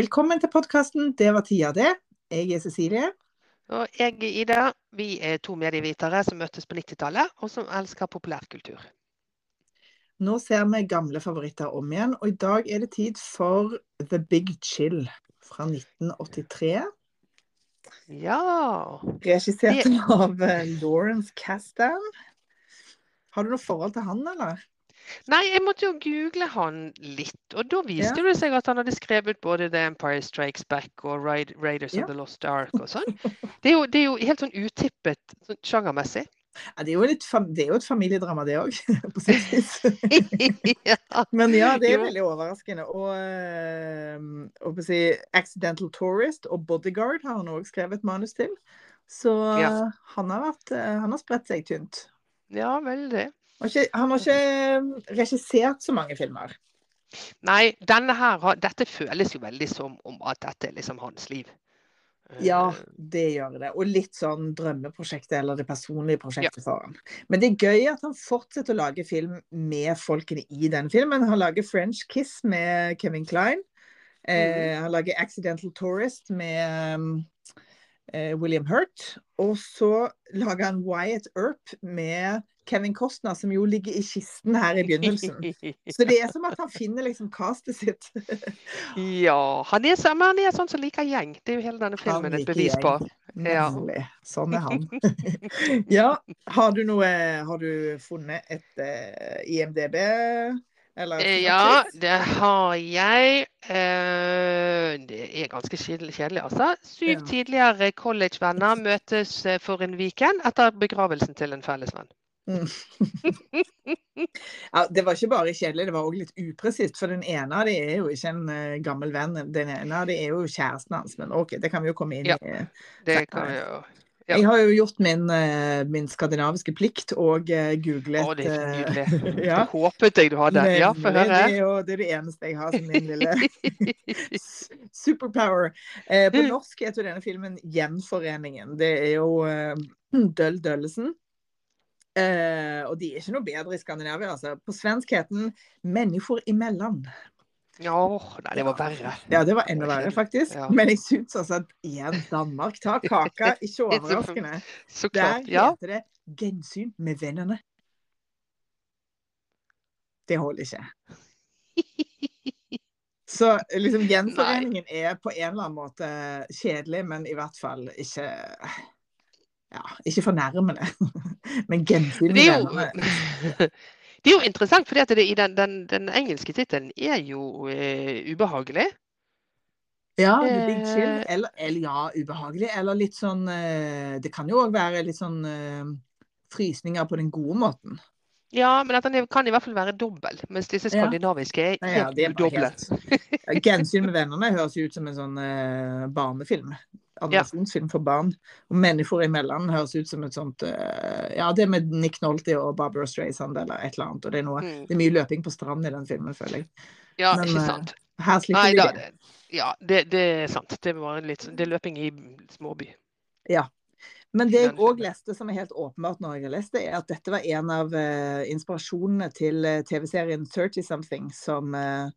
Velkommen til podkasten 'Det var tida det'. Jeg er Cecilie. Og jeg er Ida. Vi er to medievitere som møttes på 90-tallet, og som elsker populærkultur. Nå ser vi gamle favoritter om igjen, og i dag er det tid for The Big Chill fra 1983. Ja Regissert av eh, Lawrence Castan. Har du noe forhold til han, eller? Nei, jeg måtte jo google han litt, og da viste Ja. det seg at han hadde skrevet både The Empire Strikes Back og Raid Raiders Ja. of the Lost Ark og sånn. Det er jo, det er jo helt sånn utippet sånn sjangermessig. Ja, det, er litt det er jo et familiedrama, det òg, på sitt vis. Men ja, det er veldig overraskende. Og, eh, og å si, 'Accidental Tourist' og 'Bodyguard' har han òg skrevet manus til. Så eh, han, har vært, eh, han har spredt seg tynt. ja, veldig. Han har ikke, han har ikke eh, regissert så mange filmer. Nei, her, dette føles jo veldig som om at dette er liksom hans liv. Ja, Eh, det gjør det. Og litt sånn drømmeprosjektet, eller det personlige prosjektet for han. Men det er gøy at han fortsetter å lage film med folkene i den filmen. Han lager 'French Kiss' med Kevin Klein. Eh, han lager 'Accidental Tourist' med eh, William Hurt. Og så lager han 'Wyatt Earp' med Kevin Costner, som jo ligger i kisten her i begynnelsen. Så det er som at han finner liksom castet sitt. Ja, han er, så- han er sånn som liker gjeng. Det er jo hele denne filmen et bevis bevis på. gjeng. Ja. Sånn er han. ja, har du noe Har du funnet et uh, IMDb? Eller Eh, Ja, det har jeg. Eh, Det er ganske kjedelig, altså. Syv Ja. tidligere collegevenner møtes eh, for en weekend etter begravelsen til en felles venn. Ja, det var ikke bare kjedelig, det var òg litt upresist. For den ene av de er jo ikke en gammel venn. Den ene av de er jo kjæresten hans. Men OK, det kan vi jo komme inn Ja. i. Det kan vi jo Ja. Jeg har jo gjort min, eh, min skandinaviske plikt og eh, googlet Å, det er eh, nydelig. ja. Det håpet jeg du hadde. Ja, få høre. Det er jo det, er det eneste jeg har som min lille superpower. Eh, på Mm. norsk heter denne filmen 'Gjenforeningen'. Det er jo eh, Døll Døllesen. Eh, og de er ikke noe bedre i Skandinavia, altså. På svensk heter den 'Människor imellom'. Ja, åh, nei, det var verre. Ja, det var enda verre, faktisk. Ja. Men jeg syns altså at igjen, Danmark tar kaka. Ikke overraskende. Så Der klart. Ja. heter det 'gensyn med vennene'. Det holder ikke. Så liksom gjenforeningen er på en eller annen måte kjedelig, men i hvert fall ikke Ja, ikke fornærmende. Men gensyn med vennene det er jo interessant, for den, den, den engelske tittelen er jo eh, ubehagelig. Ja, Big Chill. Eh. Eller, eller ja, ubehagelig. Eller litt sånn eh, Det kan jo òg være litt sånn eh, frysninger på den gode måten. Ja, men at den kan i hvert fall være dobbel, mens disse skandinaviske er Ja, ja, helt ja, udoble. Ja, Gjensyn med vennene høres jo ut som en sånn eh, barnefilm. Animasjonsfilm for barn. Og 'Mennesker imellom' høres ut som et sånt eh, Ja, det med Nick Nolte og Barbara Streisand eller et eller annet. Og det er, noe, Mm. det er mye løping på stranden i den filmen, føler jeg. Ja, Men, ikke eh, sant. Her slipper Nei vi da, det. det, ja, det, det er sant. Det var litt sånn- Det er løping i småby. Men det jeg òg leste, som er helt åpenbart når jeg har lest det, er at dette var en av uh, inspirasjonene til uh, TV-serien 30 Something, som, uh,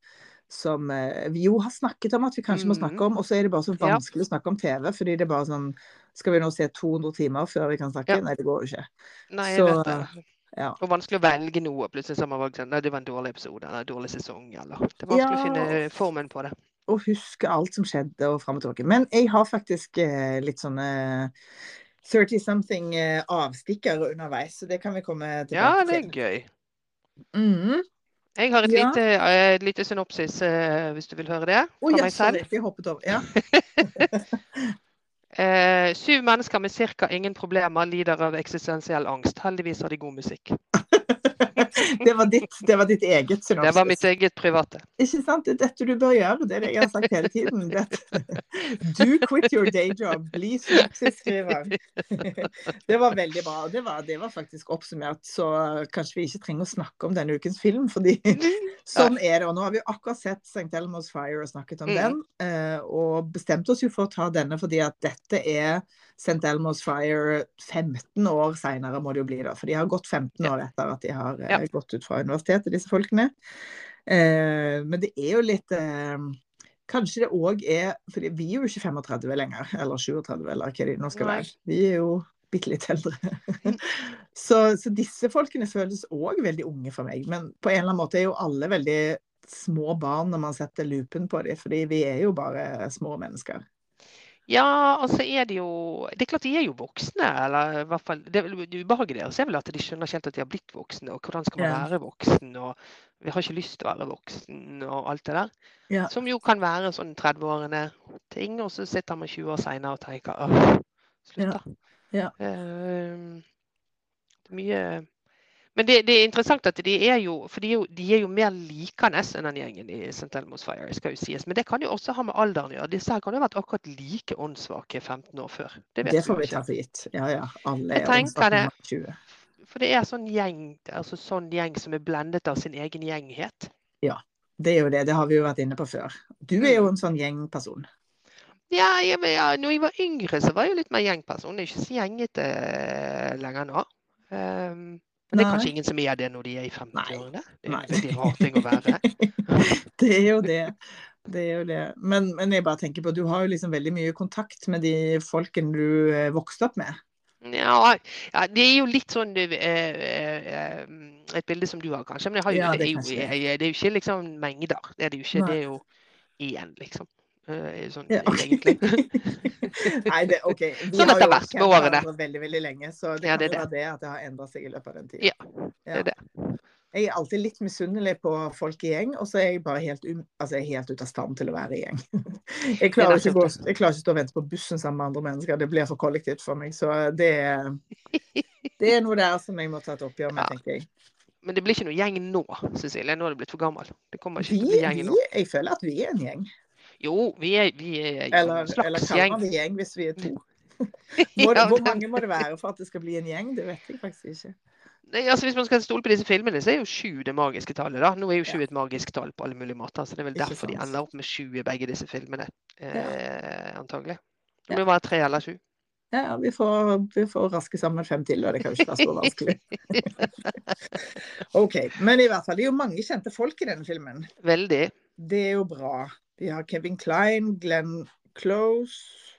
som vi jo har snakket om at vi kanskje må Mhm. snakke om, og så er det bare så Ja. vanskelig å snakke om TV, fordi det er bare sånn Skal vi nå se 200 timer før vi kan snakke? Ja. Nei, det går jo ikke. Nei, jeg Så, vet det. ja. Og vanskelig å velge noe. Plutselig så har man valgt sånn Nei, det var en dårlig episode, eller en dårlig sesong, eller Det er vanskelig å finne formen på det. Å huske alt som skjedde, og fram og tilbake. Men jeg har faktisk eh, litt sånne 30 something avstikker avstikkere underveis, så det kan vi komme tilbake til. Ja, det er gøy. Mhm. Jeg har et Ja. lite, uh, lite synopsis, uh, hvis du vil høre det, Å oh, selv. sorry, jeg hoppet over. Ja. uh, syv mennesker med ca. ingen problemer lider av eksistensiell angst. Heldigvis har de god musikk. det, var ditt, det var ditt eget synopsis. Det var mitt eget private. Ikke sant? Det er dette du bør gjøre. Det er det jeg har sagt hele tiden. Dette. Do quit your day job. Bli synopsisskriver. Det var veldig bra. Det var, det var faktisk oppsummert, så kanskje vi ikke trenger å snakke om denne ukens film, fordi sånn er det. Og nå har vi akkurat sett St. Elmo's Fire og snakket om Mm. den, eh, og bestemte oss jo for å ta denne fordi at dette er St. Elmo's Fire 15 år seinere, må det jo bli, da. For de har gått 15 år etter at de har eh, Ja. gått ut fra universitetet, disse folkene. Eh, men det er jo litt eh, kanskje det òg er For vi er jo ikke 35 lenger, eller 37, eller hva de nå skal være. Vi er jo bitte litt eldre. så, så disse folkene føles òg veldig unge for meg. Men på en eller annen måte er jo alle veldig små barn når man setter lupen på dem, fordi vi er jo bare små mennesker. Ja, altså er det jo Det er klart de er jo voksne, eller i hvert fall Det, det ubehaget deres er vel at de skjønner ikke helt at de har blitt voksne, og hvordan skal man Ja. være voksen, og vi har ikke lyst til å være voksen, og alt det der. Ja. Som jo kan være sånn 30-årene ting, og så sitter man 20 år seinere og tenker åh, slutt, da. Ja. Det er mye Men det, det er interessant at de er jo For de er jo, de er jo mer likende enn den gjengen i St. Elmo's Fire, skal jo sies. Men det kan jo også ha med alderen å gjøre. Disse her kan jo ha vært akkurat like åndssvake 15 år før. Det vet Det får vi ta for gitt. Ja ja. Alle er åndssvake det. omsatt 20. For det er sånn gjeng, altså sånn gjeng som er blendet av sin egen gjenghet. Ja, Det er jo det. Det har vi jo vært inne på før. Du er jo en sånn gjengperson. Ja, ja, men ja, når jeg var yngre, så var jeg jo litt mer gjengperson. Jeg er ikke så gjengete eh, lenger nå. Um, men det er kanskje ingen som er det når de er i 50-årene. Det er jo en veldig rar ting å være. det er jo det. Det er jo det. Men, men jeg bare tenker på, du har jo liksom veldig mye kontakt med de folkene du eh, vokste opp med. Ja, ja, det er jo litt sånn eh, eh, et bilde som du har, kanskje. Men jo, Ja, det, er jo, det. er jo ikke liksom mengder. Det er det jo ikke. Nei. Det er jo én, liksom. Eh, Sånn Ja, ok. egentlig. Nei, det, OK. Vi Sånn har jo vært med årene. veldig, veldig lenge, så det Ja, kan det være det at det har endret seg i løpet av den tiden. Ja, Det er det. Jeg er alltid litt misunnelig på folk i gjeng, og så er jeg bare helt, altså jeg er helt ute av stand til å være i gjeng. Jeg klarer, ikke å jeg klarer ikke å stå og vente på bussen sammen med andre mennesker. Det blir for kollektivt for meg. Så det, det er noe der som jeg må ta et oppgjør med, Ja. tenker jeg. Men det blir ikke noe gjeng nå, Cecilie. Nå er du blitt for gammel. Det kommer ikke Vi, til å bli gjeng vi, nå. jeg føler at vi er en gjeng. Jo, vi er, vi er jo Eller, en slags eller kan gjeng. man en gjeng hvis vi er to? Ja, Hvor, hvor mange må det være for at det skal bli en gjeng? Det vet jeg faktisk ikke. Nei, altså Hvis man skal stole på disse filmene, så er jo sju det magiske tallet. da. Nå er jo sju Ja. et magisk tall på alle mulige måter, så det er vel Ikke derfor de ender opp med sju i begge disse filmene. Eh, antagelig. Det Ja. må være tre eller sju. Ja, vi får, vi får raske sammen fem til, og det kan jo ikke være så vanskelig. OK. Men i hvert fall, det er jo mange kjente folk i denne filmen. Veldig. Det er jo bra. Vi har Kevin Klein, Glenn Close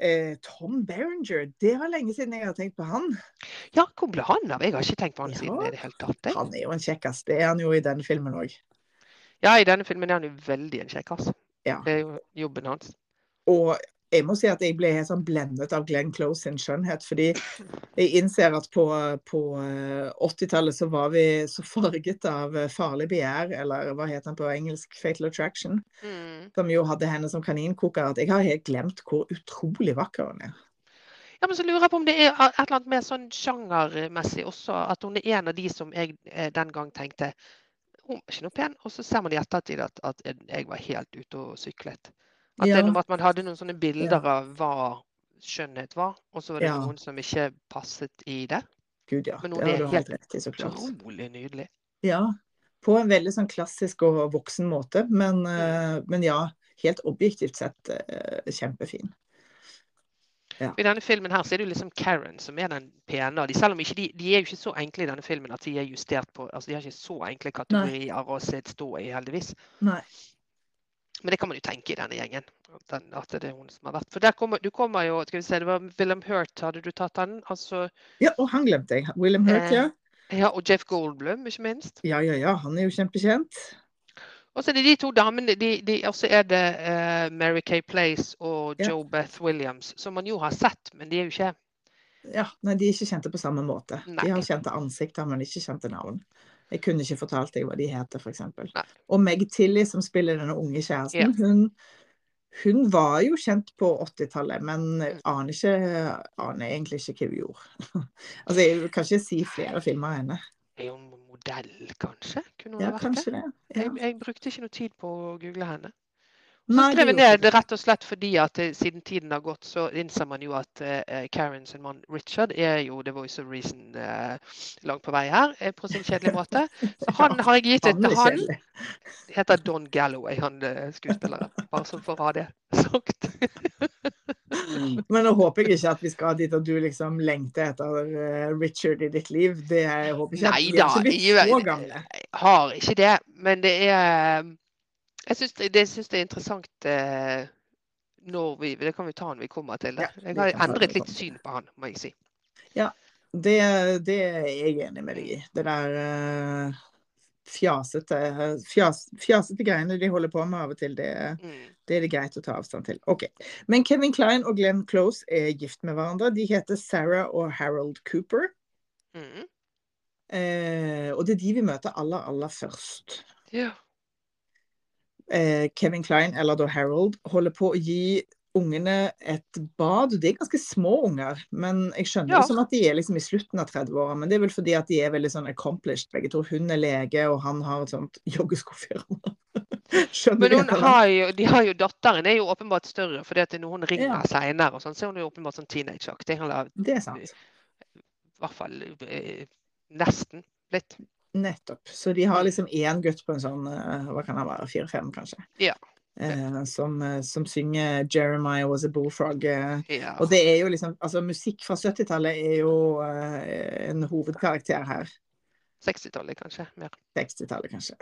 eh, Tom Berenger. Det var lenge siden jeg har tenkt på han. Ja, hvor ble han av? Jeg har ikke tenkt på han siden i det hele tatt. Han er jo en kjekkas. Det er han jo i denne filmen òg. Ja, i denne filmen er han jo veldig en kjekkas. Ja. Det er jo jobben hans. Og jeg må si at jeg ble helt sånn blendet av Glenn Close sin skjønnhet. Fordi jeg innser at på, på eh, 80-tallet så var vi så farget av eh, farlig begjær, eller hva heter den på engelsk, Fatal Attraction, Mm. som jo hadde henne som kaninkoker, at jeg har helt glemt hvor utrolig vakker hun er. Ja, men så lurer jeg på om det er et eller annet mer sånn sjangermessig også, at hun er en av de som jeg eh, den gang tenkte hun er ikke noe pen, og så ser man i ettertid at, at jeg var helt ute og syklet. At det Ja. er noe med at man hadde noen sånne bilder av hva skjønnhet var, og så var det Ja. noen som ikke passet i det. Gud ja, Men det hun har er helt rett i, så klart. Utrolig nydelig. Ja, på en veldig sånn klassisk og voksen måte, men, eh, men ja, helt objektivt sett kjempefin. kjempefin. I denne filmen her så er det jo liksom Karen som er den pene de. Selv om ikke de, de er jo ikke så enkle i denne filmen at de er justert på altså De har ikke så enkle kategorier å se- stå i, heldigvis. Nei. Men det kan man jo tenke i denne gjengen. At, det er hun som har vært. For der kommer, du kommer jo Skal vi se, det var William Hurt, hadde du tatt han? Altså, Ja, og han glemte jeg. William Hurt, ja. ja, og Jeff Goldblum, ikke minst. Ja, ja, ja, han er jo kjempekjent. Og så er det de to damene. De, de, og så er det uh, Mary Kay Place og Ja. Joe Beth Williams, som man jo har sett, men de er jo ikke Ja, nei, de er ikke kjente på samme måte. Nei. De har kjente ansikter, men ikke kjente navn. Jeg kunne ikke fortalt deg hva de heter, f.eks. Og Meg Tilly, som spiller denne unge kjæresten, hun, hun var jo kjent på 80-tallet, men Mm. aner, ikke, aner egentlig ikke hva hun gjorde. altså, jeg kan ikke si flere filmer av henne. Er hun modell, kanskje? Kunne hun Ja, vært kanskje det? det. Ja. Jeg, jeg brukte ikke noe tid på å google henne. Så Nei, skrev det jeg ned rett og slett fordi at eh, siden tiden har gått, så innser man jo at uh, Karen sin mann Richard er jo The Voice of Reason uh, langt på vei her, på sin kjedelige måte. Så han har jeg gitt et Han er Han heter Don Galloway, han skuespilleren. Bare så for å ha det sagt. Men nå håper jeg ikke at vi skal dit at du liksom lengter etter Richard i ditt liv. Det jeg håper ikke Nei da, vi er ikke blitt så gamle. Jeg har ikke det, men det er Jeg syns det, det, synes det er interessant eh, når vi Det kan vi ta når vi kommer til det. Jeg har endret litt syn på han, må jeg si. Det, det er jeg enig med deg i. Det der eh, fjasete, fjas, fjasete greiene de holder på med av og til, det, Mm. det er det greit å ta avstand til. Ok. Men Kevin Klein og Glenn Close er gift med hverandre. De heter Sarah og Harold Cooper. Mm. Eh, og det er de vi møter aller, aller først. Ja. Eh, Kevin Klein, eller da Harold, holder på å gi ungene et bad. De er ganske små unger, men jeg skjønner Ja. det som at de er liksom i slutten av 30-åra. Men det er vel fordi at de er veldig sånn accomplished, begge to. Hun er lege, og han har et sånt joggeskofirma. Skjønner Men hun har jo, de har jo datteren er jo åpenbart større, fordi at når hun ringer Ja. seinere og sånn, så er hun jo åpenbart sånn teenageaktig. Det er sant. I hvert fall eh, nesten litt. Nettopp. Så de har liksom én gutt på en sånn, eh, hva kan han være, fire-fem kanskje? Ja. Eh, som, eh, som synger 'Jeremiah was a bullfrog'. Eh, Ja. og det er jo liksom Altså, musikk fra 70-tallet er jo eh, en hovedkarakter her. 60-tallet, kanskje. Mer. 60-tallet, kanskje.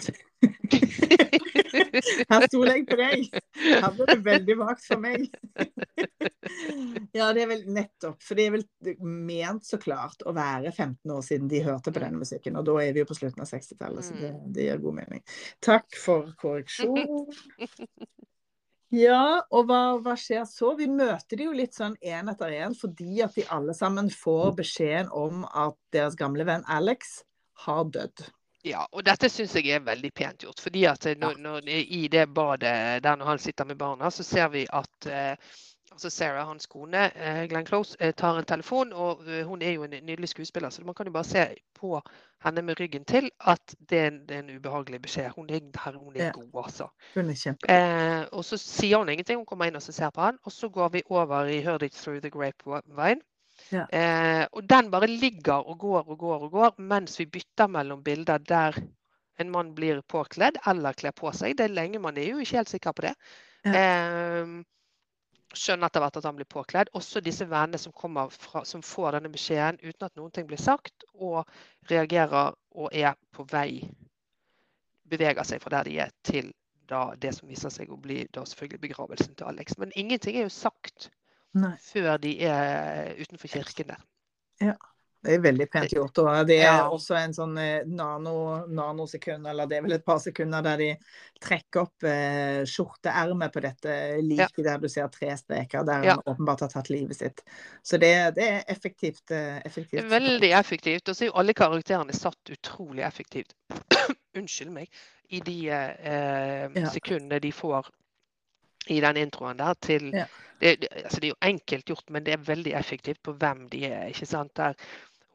Her stoler jeg på deg. Her ble det veldig vagt for meg. Ja, det er vel nettopp. For det er vel ment så klart å være 15 år siden de hørte på denne musikken. Og da er vi jo på slutten av 60-tallet, så det, det gir god mening. Takk for korreksjon. Ja, og hva, hva skjer så? Vi møter de jo litt sånn én etter én fordi at de alle sammen får beskjeden om at deres gamle venn Alex har dødd. Ja, og dette syns jeg er veldig pent gjort. fordi at eh, når, når, I det badet der når han sitter med barna, så ser vi at eh, altså Sarah, hans kone, eh, Glenn Close, eh, tar en telefon. og eh, Hun er jo en nydelig skuespiller, så man kan jo bare se på henne med ryggen til at det, er en- det er en ubehagelig beskjed. Hun er, her, hun er Ja. god, altså. Hun er kjempe... Eh, og så sier hun ingenting, hun kommer inn og så ser på han. Og så går vi over i 'Heard it through the grapevine'. Ja. Eh, og den bare ligger og går og går og går mens vi bytter mellom bilder der en mann blir påkledd eller kler på seg. Det er lenge, man er jo ikke helt sikker på det. Eh, skjønner etter hvert at han blir påkledd. Også disse vennene som, fra, som får denne beskjeden uten at noen ting blir sagt, og reagerer og er på vei Beveger seg fra der de er, til da det som viser seg å bli da selvfølgelig begravelsen til Alex. Men ingenting er jo sagt Nei. før de er utenfor kirken der. Ja. Det er veldig pent gjort. Og det er Ja. også en sånn eh, nano, nanosekund, eller det er vel et par sekunder, der de trekker opp eh, skjorteermet på dette liket der du ser tre streker, der Ja. han åpenbart har tatt livet sitt. Så det, det er effektivt. eh, effektivt. er veldig effektivt. Og så er jo alle karakterene satt utrolig effektivt. Unnskyld meg. I de eh, sekundene de får i den introen der til Ja. det, altså det er jo enkelt gjort, men det er veldig effektivt på hvem de er. ikke sant? Der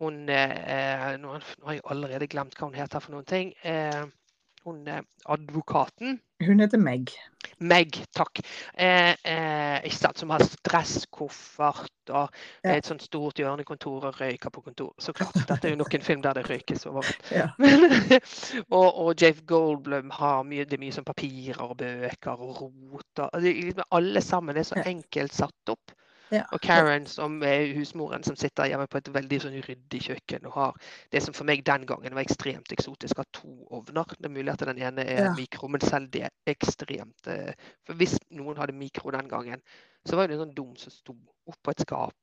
hun eh, nå, nå har jeg allerede glemt hva hun heter for noen ting. Eh, hun eh, advokaten. Hun heter Meg. Meg, takk. Eh, eh, ikke sant, som har stresskoffert og Ja. et sånt stort hjørnekontor og røyker på kontor. Så klart. Dette er jo nok en film der det røykes overalt. Ja. og, og Jave Goldblum har mye, det er mye sånn papirer og bøker og roter. er liksom Alle sammen er så enkelt satt opp. Ja. Og Karen som er husmoren som sitter hjemme på et veldig sånn ryddig kjøkken og har det som for meg den gangen var ekstremt eksotisk, har to ovner. Det er mulig at den ene er Ja. mikro, men selv det er ekstremt eh, For hvis noen hadde mikro den gangen, så var det en sånn dum som sto oppå et skap.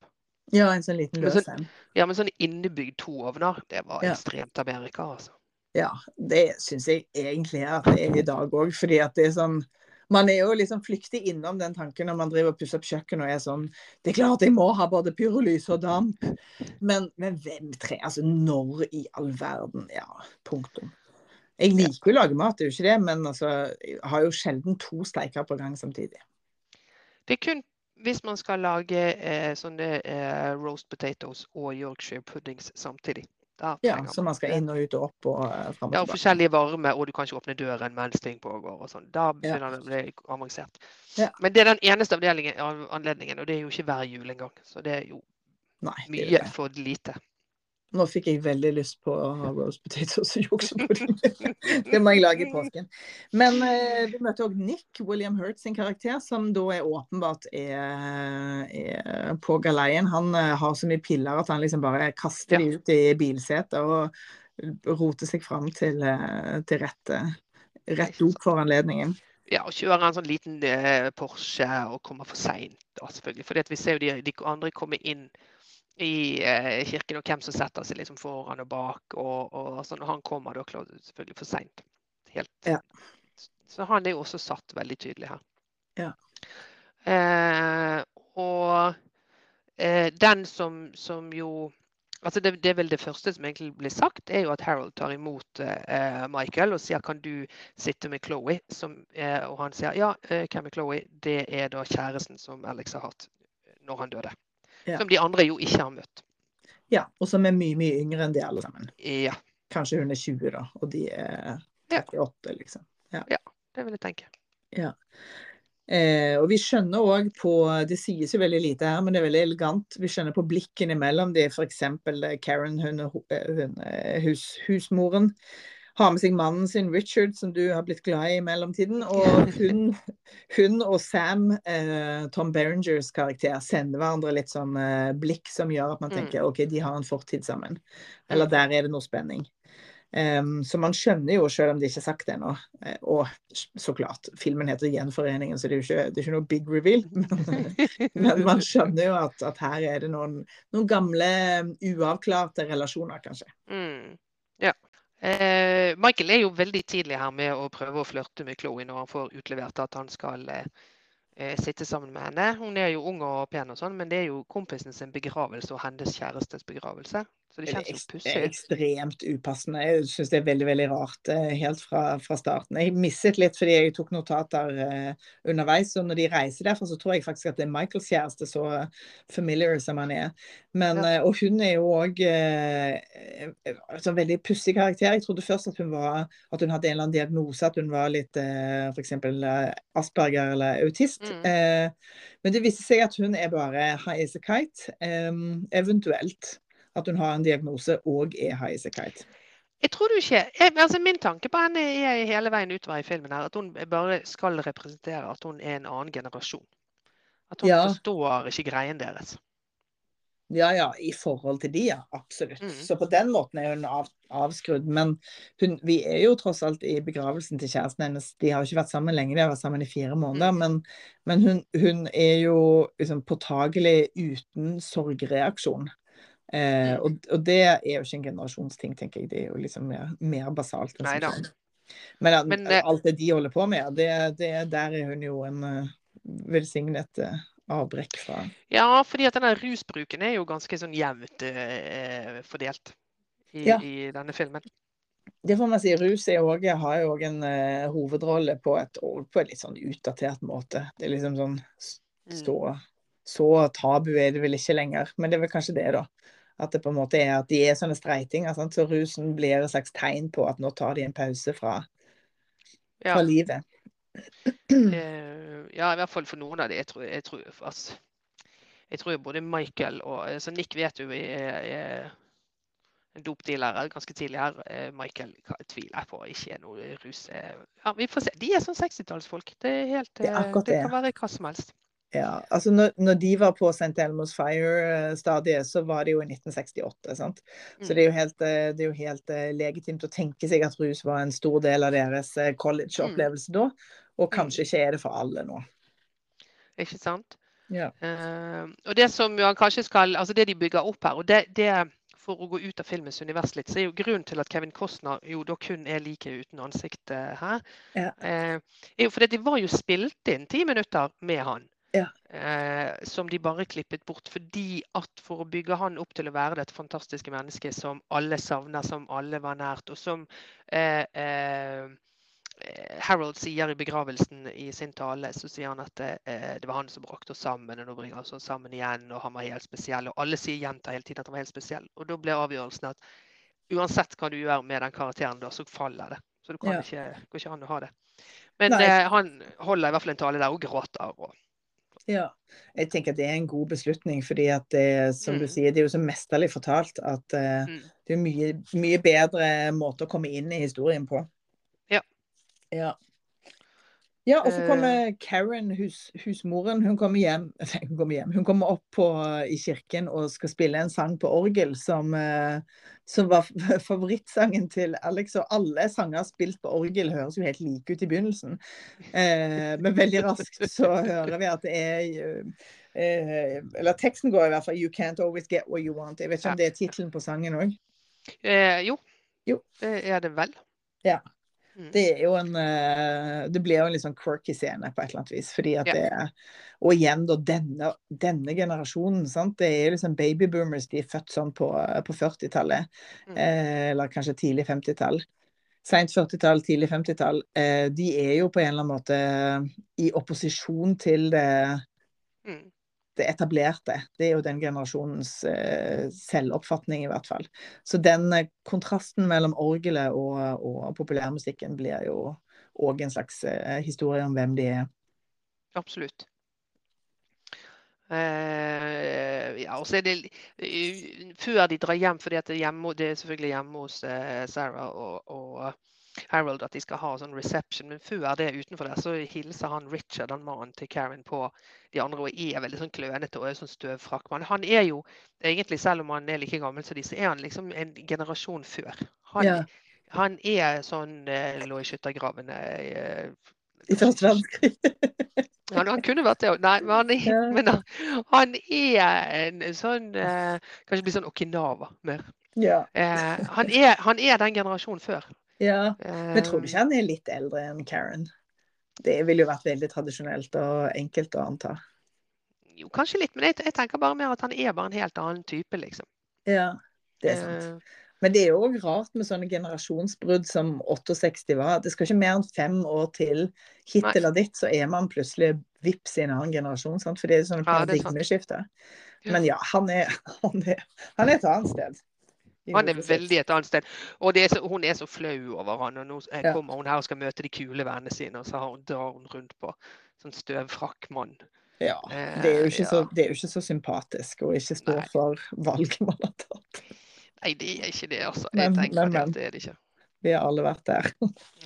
ja, en sånn liten løs så- en. Ja, men sånn innebygd to ovner, det var Ja. ekstremt Amerika, altså. Ja, det syns jeg egentlig at det er i dag òg, fordi at det er sånn man er jo liksom flyktig innom den tanken når man driver og pusser opp kjøkken og er sånn Det er klart jeg må ha både pyrolys og damp, men, men hvem tre Altså når i all verden? Ja, punktum. Jeg liker jo å lage mat, det er jo ikke det, men altså, jeg har jo sjelden to steiker på gang samtidig. Det er kun hvis man skal lage eh, sånne eh, roast potatoes og Yorkshire puddings samtidig. Ja, Så man skal inn og ut og opp og uh, fram Ja, og tilbake. forskjellige varme, og du kan ikke åpne døren mens ting pågår. og sånn. Da Ja. begynner det å bli avansert. Ja. Men det er den eneste anledningen, og det er jo ikke hver jul engang. Så det er jo Nei, det mye det. for lite. Nå fikk jeg veldig lyst på roast potatoes og juksepudding. det må jeg lage i påsken. Men eh, vi møter òg Nick, William Hurt sin karakter, som da er åpenbart er, er på galeien. Han eh, har så mye piller at han liksom bare kaster de ut i bilsetet og roter seg fram til, eh, til rett, eh, rett dop for anledningen. Ja, og kjører en sånn liten eh, Porsche og kommer for seint, selvfølgelig. For vi ser jo de, de andre komme inn i eh, kirken, og hvem som setter seg liksom foran og bak. Og, og altså, og han kommer da selvfølgelig for seint. Ja. Så han er jo også satt veldig tydelig her. Ja. Eh, og eh, den som, som jo Altså det, det, er vel det første som egentlig blir sagt, er jo at Harold tar imot eh, Michael og sier kan du sitte med Chloé. Eh, og han sier ja, eh, hvem er Chloé? Det er da kjæresten som Alex har hatt når han døde. Ja. Som de andre jo ikke har møtt. Ja, og som er mye, mye yngre enn de alle sammen. Ja. Kanskje hun er 20, da, og de er 38, liksom. Ja. ja, det vil jeg tenke. Ja. Eh, og vi skjønner òg på Det sies jo veldig lite her, men det er veldig elegant. Vi skjønner på blikken imellom det f.eks. Karen, hun, hun, hus, husmoren, har med seg mannen sin Richard, som du har blitt glad i i mellomtiden. Og hun, hun og Sam, eh, Tom Berengers karakter, sender hverandre litt sånn eh, blikk som gjør at man mm. tenker OK, de har en fortid sammen. Eller der er det noe spenning. Um, så man skjønner jo, selv om de ikke har sagt det ennå, eh, og så klart, filmen heter 'Gjenforeningen', så det er jo ikke, det er ikke noe big reveal. Men, men man skjønner jo at, at, her er det noen, noen gamle, uavklarte relasjoner, kanskje. Mm. Ja. Eh, Michael er jo veldig tidlig her med å prøve å flørte med Chloé når han får utlevert at han skal eh, eh, sitte sammen med henne. Hun er jo ung og pen, og sånn, men det er jo kompisen sin begravelse og hennes kjærestes begravelse. Så det kjennes jo pussig ekstremt upassende. Jeg syns det er veldig veldig rart eh, helt fra, fra, starten. Jeg misset litt fordi jeg tok notater uh, underveis. Og når de reiser derfra, så tror jeg faktisk at det er Michaels kjæreste, så familiar som han er. Men, ja. uh, og hun er jo òg uh, en veldig pussig karakter. Jeg trodde først at hun, var, at hun hadde en eller annen diagnose, at hun var litt uh, f.eks. Asperger eller autist. Mm. men det viste seg at hun er bare high as a kite. Um, eventuelt at hun har en diagnose og er heisekeit. Jeg tror du ikke. Jeg, altså min tanke på henne er hele veien utover i filmen her, at hun bare skal representere at hun er en annen generasjon. At hun ja. forstår ikke greien deres. Ja, ja, i forhold til de, ja. Absolutt. Mm. Så på den måten er hun av, avskrudd. Men hun, vi er jo tross alt i begravelsen til kjæresten hennes. De har ikke vært sammen lenge, de har vært sammen i fire måneder. Mm. Men, men hun, hun, er jo liksom påtagelig uten sorgreaksjon. Eh, og, og, det er jo ikke en generasjonsting, tenker jeg. Det er jo liksom mer, mer basalt. Men, at, Men det, alt det de holder på med, det, det, der er hun jo en uh, velsignet uh, avbrekk fra. Ja, fordi at denne rusbruken er jo ganske sånn jevnt fordelt i, ja. i, denne filmen. Det får man si. Rus også, har jo òg en hovedrolle på et, på et litt sånn utdatert måte. Det er liksom sånn mm. så, så tabu er det vel ikke lenger. Men det er vel kanskje det, da. At det på en måte er at de er sånne streitinger. Sant? Så rusen blir et slags tegn på at nå tar de en pause fra, fra ja. livet. Uh, ja, i hvert fall for noen av de. Jeg tror, jeg tror, altså, jeg tror både Michael og altså Nick vet jo er, er en dopdealer ganske tidlig her. Eh, Michael tviler jeg på ikke er noe rus. Ja, vi får se. De er sånn 60-tallsfolk. Det, helt, det, det, det kan være hva som helst. Ja, altså når, når, de var på St. Elmo's Fire-stadiet, så var det jo i 1968. sant? Så det er helt, eh, det er jo helt uh, legitimt å tenke seg at rus var en stor del av deres uh, college-opplevelse mm. da, og mm. kanskje ikke er det for alle nå. Ikke sant? Ja. Uh, og det som jo kanskje skal, altså det de bygger opp her, og det, det for å gå ut av filmens univers litt, så er jo grunnen til at Kevin Costner jo da kun er like uten ansikt her, ja. er jo fordi de var jo spilt inn ti minutter med han. Ja. Eh, som de bare klippet bort. Fordi at for å bygge han opp til å være dette fantastiske mennesket som alle savner, som alle var nært, og som eh, eh, Harold sier i begravelsen i sin tale, så sier han at eh, det var han som brakte oss sammen, og nå bringer oss sammen igjen, og han var helt spesiell. Og alle sier gjentar hele tiden at han var helt spesiell. Og da ble avgjørelsen at uansett hva du gjør med den karakteren, da, så faller det. Så det ja. ikke, ikke an å ha det. Men eh, han holder i hvert fall en tale der og gråter. og ja, jeg tenker at det er en god beslutning, fordi at det, som mm. du sier, det er jo så mesterlig fortalt at uh, mm. det er mye, mye bedre måte å komme inn i historien på. Ja. ja. Ja, og så kommer Karen, hus, husmoren, hun kommer hjem Hun kommer hjem, hun kommer opp på, i kirken og skal spille en sang på orgel som, som var favorittsangen til Alex. Og alle sanger spilt på orgel høres jo helt like ut i begynnelsen. Eh, men veldig raskt så hører vi at det er eh, Eller teksten går i hvert fall 'You can't always get what you want'. Jeg vet ikke om det er tittelen på sangen òg? Eh, jo. jo. Det er det vel. Ja. Mm. Det er jo en eh, Det blir jo en litt sånn quirky scene på et eller annet vis. fordi at det er Og igjen, da, denne, denne generasjonen. sant, Det er liksom babyboomers. De er født sånn på, på 40-tallet. Mm. Eh, eller kanskje tidlig 50-tall. Seint 40-tall, tidlig 50-tall. Eh, de er jo på en eller annen måte i opposisjon til det mm det etablerte. Det er jo den generasjonens eh, selvoppfatning, i hvert fall. Så den eh, kontrasten mellom orgelet og, og populærmusikken blir jo òg en slags eh, historie om hvem de er. Absolutt. Uh, ja, og så er det Før de drar hjem, for det, er selvfølgelig hjemme hos uh, Sarah og, og Harold at de skal ha sånn reception, men før det utenfor der så hilser han Richard, han mannen til Karen, på de andre og er veldig sånn klønete og er sånn støvfrakk. Men han er jo egentlig, selv om han er like gammel som de, så er han liksom en generasjon før. Han, ja. han er sånn eh, lå i skyttergravene eh, første verdenskrig. han, han, kunne vært det òg. Nei, men han er, ja. men han, han er en sånn eh, Kanskje blir sånn Okinawa mer. Ja. Eh, han, er, han, er, den generasjonen før. Ja, Men tror du ikke han er litt eldre enn Karen? Det ville jo vært veldig tradisjonelt og enkelt å anta. Jo, kanskje litt, men jeg, jeg tenker bare mer at han er bare en helt annen type, liksom. Ja, det er sant. Uh, men det er jo òg rart med sånne generasjonsbrudd som 68 var. Det skal ikke mer enn fem år til hit Nei. eller dit, så er man plutselig vips i en annen generasjon. Sant? For det er sånn paradigmeskifte. Ja, Men ja, han er, han, er, han er et annet sted. Han er veldig et annet sted. Og er så, hun er så flau over han. Og nå ja. kommer hun her og skal møte de kule vennene sine, og så hun, drar hun rundt på sånn støvfrakkmann. Ja. Det er, jo ikke, eh, så, det er jo ikke så sympatisk å ikke stå Nei. for valget man har tatt. Nei, det er ikke det, altså. Jeg tenker men, men. det er det ikke. Vi har alle vært der.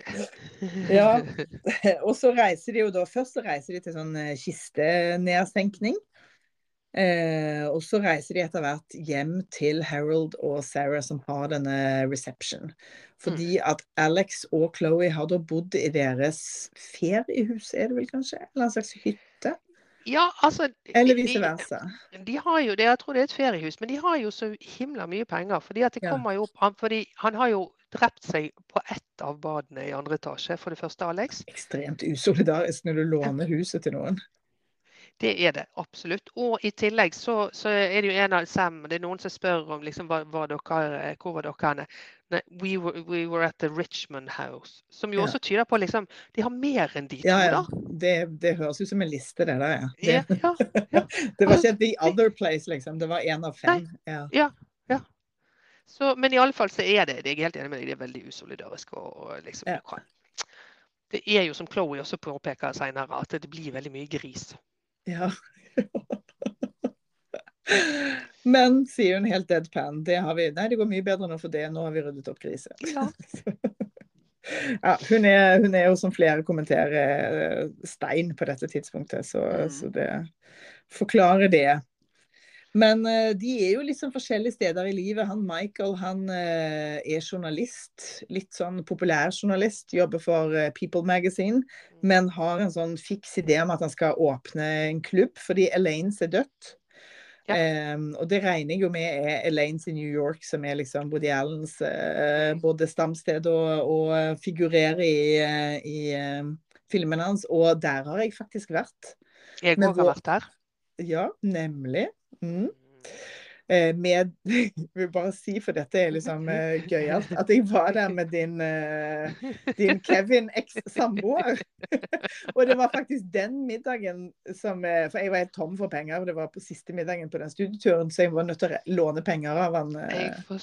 ja. Og så reiser de jo da Først så reiser de til sånn eh, kistenedsenkning. Eh, og så reiser de etter hvert hjem til Harold og Sarah som har denne reception. Fordi mm. at Alex og Chloé har da bodd i deres feriehus, er det vel kanskje? Eller en slags hytte? Ja, altså Eller vice versa. De, de, har jo det, jeg tror det er et feriehus, men de har jo så himla mye penger. fordi at det kommer jo opp, fordi han har jo drept seg på ett av badene i andre etasje, for det første, Alex. Ekstremt usolidarisk når du låner huset til noen. Det er det absolutt. Og i tillegg så, så er det jo en av Sam Det er noen som spør om liksom, hva, hva dere, hvor var dere. We were, we were at the Richmond House. Som jo ja. også tyder på liksom De har mer enn de to, ja, ja. Det, det, høres ut som en liste, det der, ja. Det, ja, det var ikke The Other Place, liksom. Det var én av fem. Ja. ja. Så, men i alle fall så er det det er helt enig med deg, det er veldig usolidarisk. Og, og liksom, det er jo som Chloé også påpeker senere, at det blir veldig mye gris. Ja. Men, sier hun helt deadpan, det har vi Nei, det går mye bedre nå for det. Nå har vi ryddet opp krise. Ja. ja hun, er, hun, er, jo, som flere kommenterer, stein på dette tidspunktet, så, mm. så det forklarer det. Men uh, de er jo liksom forskjellige steder i livet. Han Michael han uh, er journalist. Litt sånn populærjournalist. Jobber for uh, People Magazine. Men har en sånn fiks idé om at han skal åpne en klubb fordi Elaines er dødt. Ja. Um, og det regner jeg jo med er Elaines i New York, som er liksom Woody Allens både stamsted og, og figurerer i, i filmene hans. Og der har jeg faktisk vært. Jeg òg har vært der. Ja, nemlig. Mm. Eh, med vil bare si, for dette er liksom eh, gøyalt, at jeg var der med din, eh, din Kevin eks-samboer. og det var faktisk den middagen som For jeg var helt tom for penger. Det var på siste middagen på den studieturen, så jeg var nødt til å låne penger av han. Jeg.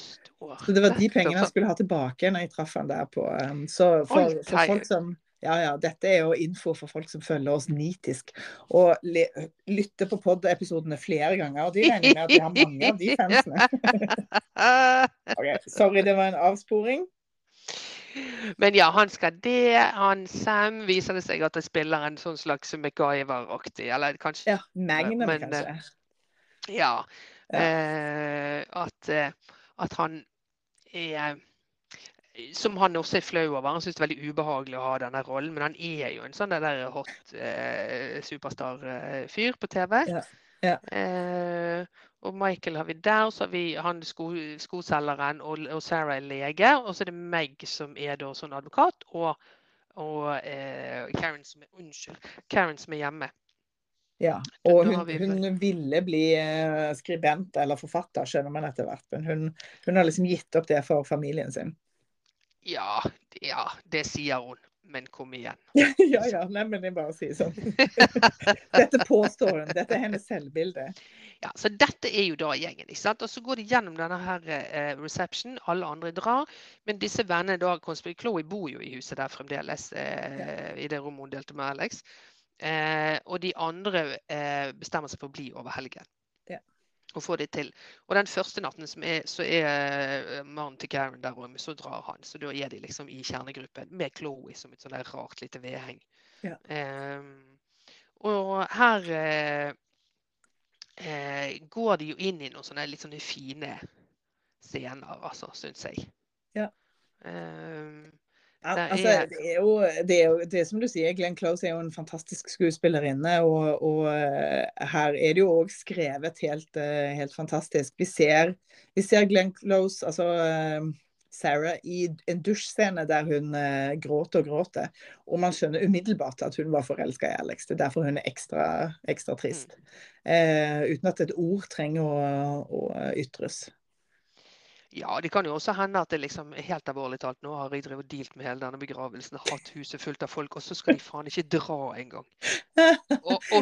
Så det var de pengene jeg skulle ha tilbake når jeg traff han der på Så for, for folk som ja, ja. Dette er jo info for folk som følger oss nitisk. Og lytter på pod-episodene flere ganger. Og de regner med at vi har mange av de fansene. okay, sorry, det var en avsporing. Men ja, han skal det. Han Sam viser det seg at han spiller en sånn slags MacGyver-aktig, eller kanskje Ja, Magnum, Men, eh, kanskje. Ja. Ja. Eh, at, eh, at han er Som han også er flau over. Han syns det er veldig ubehagelig å ha denne rollen, men han er jo en sånn der hot eh, superstar-fyr på TV. Ja, ja. Eh, og Michael har vi der, så har vi han sko, skoselgeren og, og Sarah er lege. Og så er det Meg som er da sånn advokat, og, og eh, Karen, som er, unnskyld, Karen som er hjemme. Ja, og hun, vi hun ville bli eh, skribent eller forfatter, skjønner man etter hvert. Men hun, hun har liksom gitt opp det for familien sin. Ja, ja, det sier hun. Men kom igjen. ja, ja. Nei, men jeg bare sier sånn. Dette påstår hun. Dette er hennes selvbilde. Ja, så dette er jo da gjengen. ikke sant? Og så går de gjennom denne her eh, reception, alle andre drar. Men disse vennene da, Chloé bor jo i huset der fremdeles, eh, i det rommet hun delte med Alex. Eh, og de andre eh, bestemmer seg for å bli over helgen. Og få det til. Og den første natten som er, så er eh, mannen til Karen der, og så drar han. Så da er de liksom i kjernegruppen med Chloé som et sånn rart lite vedheng. Ja. Um, og her uh, uh, går de jo inn i noen sånne litt sånne fine scener, altså, syns jeg. Ja. Det altså, det er jo det, er jo, det er som du sier, Glenn Close er jo en fantastisk skuespillerinne. Og, og eh, her er det jo òg skrevet helt, eh, helt fantastisk. Vi ser, vi ser Glenn Close, altså eh, Sarah, i en dusjscene der hun gråter og gråter. Og man skjønner umiddelbart at hun var forelska i Alex. Det er derfor hun er ekstra, ekstra trist. Eh, uten at et ord trenger å, å ytres. Ja, det kan jo også hende at det liksom helt alvorlig talt. Nå har jeg drevet og dealt med hele denne begravelsen, hatt huset fullt av folk, og så skal de faen ikke dra engang.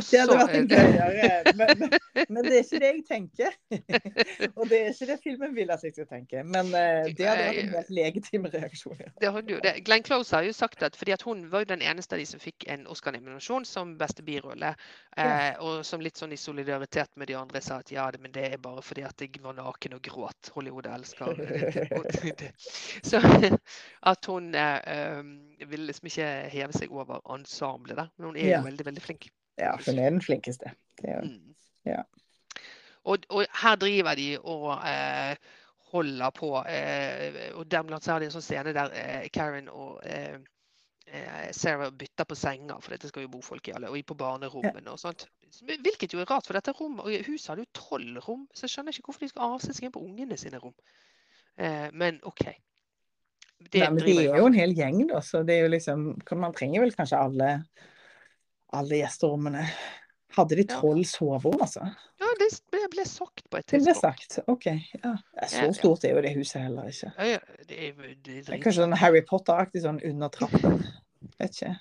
Det hadde vært en gøyere, men, men, men det er ikke det jeg tenker. Og det er ikke det filmen vil at jeg skal tenke. Men eh, det hadde vært en helt legitim reaksjon. ja. Det hadde jo det. Glenn Close har jo sagt at fordi at hun var jo den eneste av de som fikk en Oscar-nominasjon som beste birolle. Eh, og som litt sånn i solidaritet med de andre sa at ja, det, men det er bare fordi at jeg var naken og gråt. Hollywood elsker det. Så at hun eh, um, vil liksom ikke heve seg over ensemblet der. Men hun er Ja. jo veldig, veldig flink. Ja, hun er den flinkeste. Det er. Mm. Ja. Og, og her driver de og eh, holder på. Eh, og blant annet har de en sånn scene der eh, Karen og eh, Sarah bytter på senger, for dette skal jo bo folk i alle, og i på barnerommene og sånt. Hvilket jo er rart, for dette rommet, og huset hadde jo tolv rom, så jeg skjønner ikke hvorfor de skal avse seg inn på ungene sine rom. Eh, men OK. Det Nei, men de er jo en hel gjeng, da, så det er jo liksom Man trenger vel kanskje alle, alle gjesterommene. Hadde de Ja. tolv soverom, altså? Ja, det ble, ble sagt på et Det ble sagt. OK. Ja. Ja, Så ja. stort er jo det huset heller ikke. Ja, ja, det er, det er Det er kanskje sånn Harry Potter-aktig sånn under trappen. Vet ikke.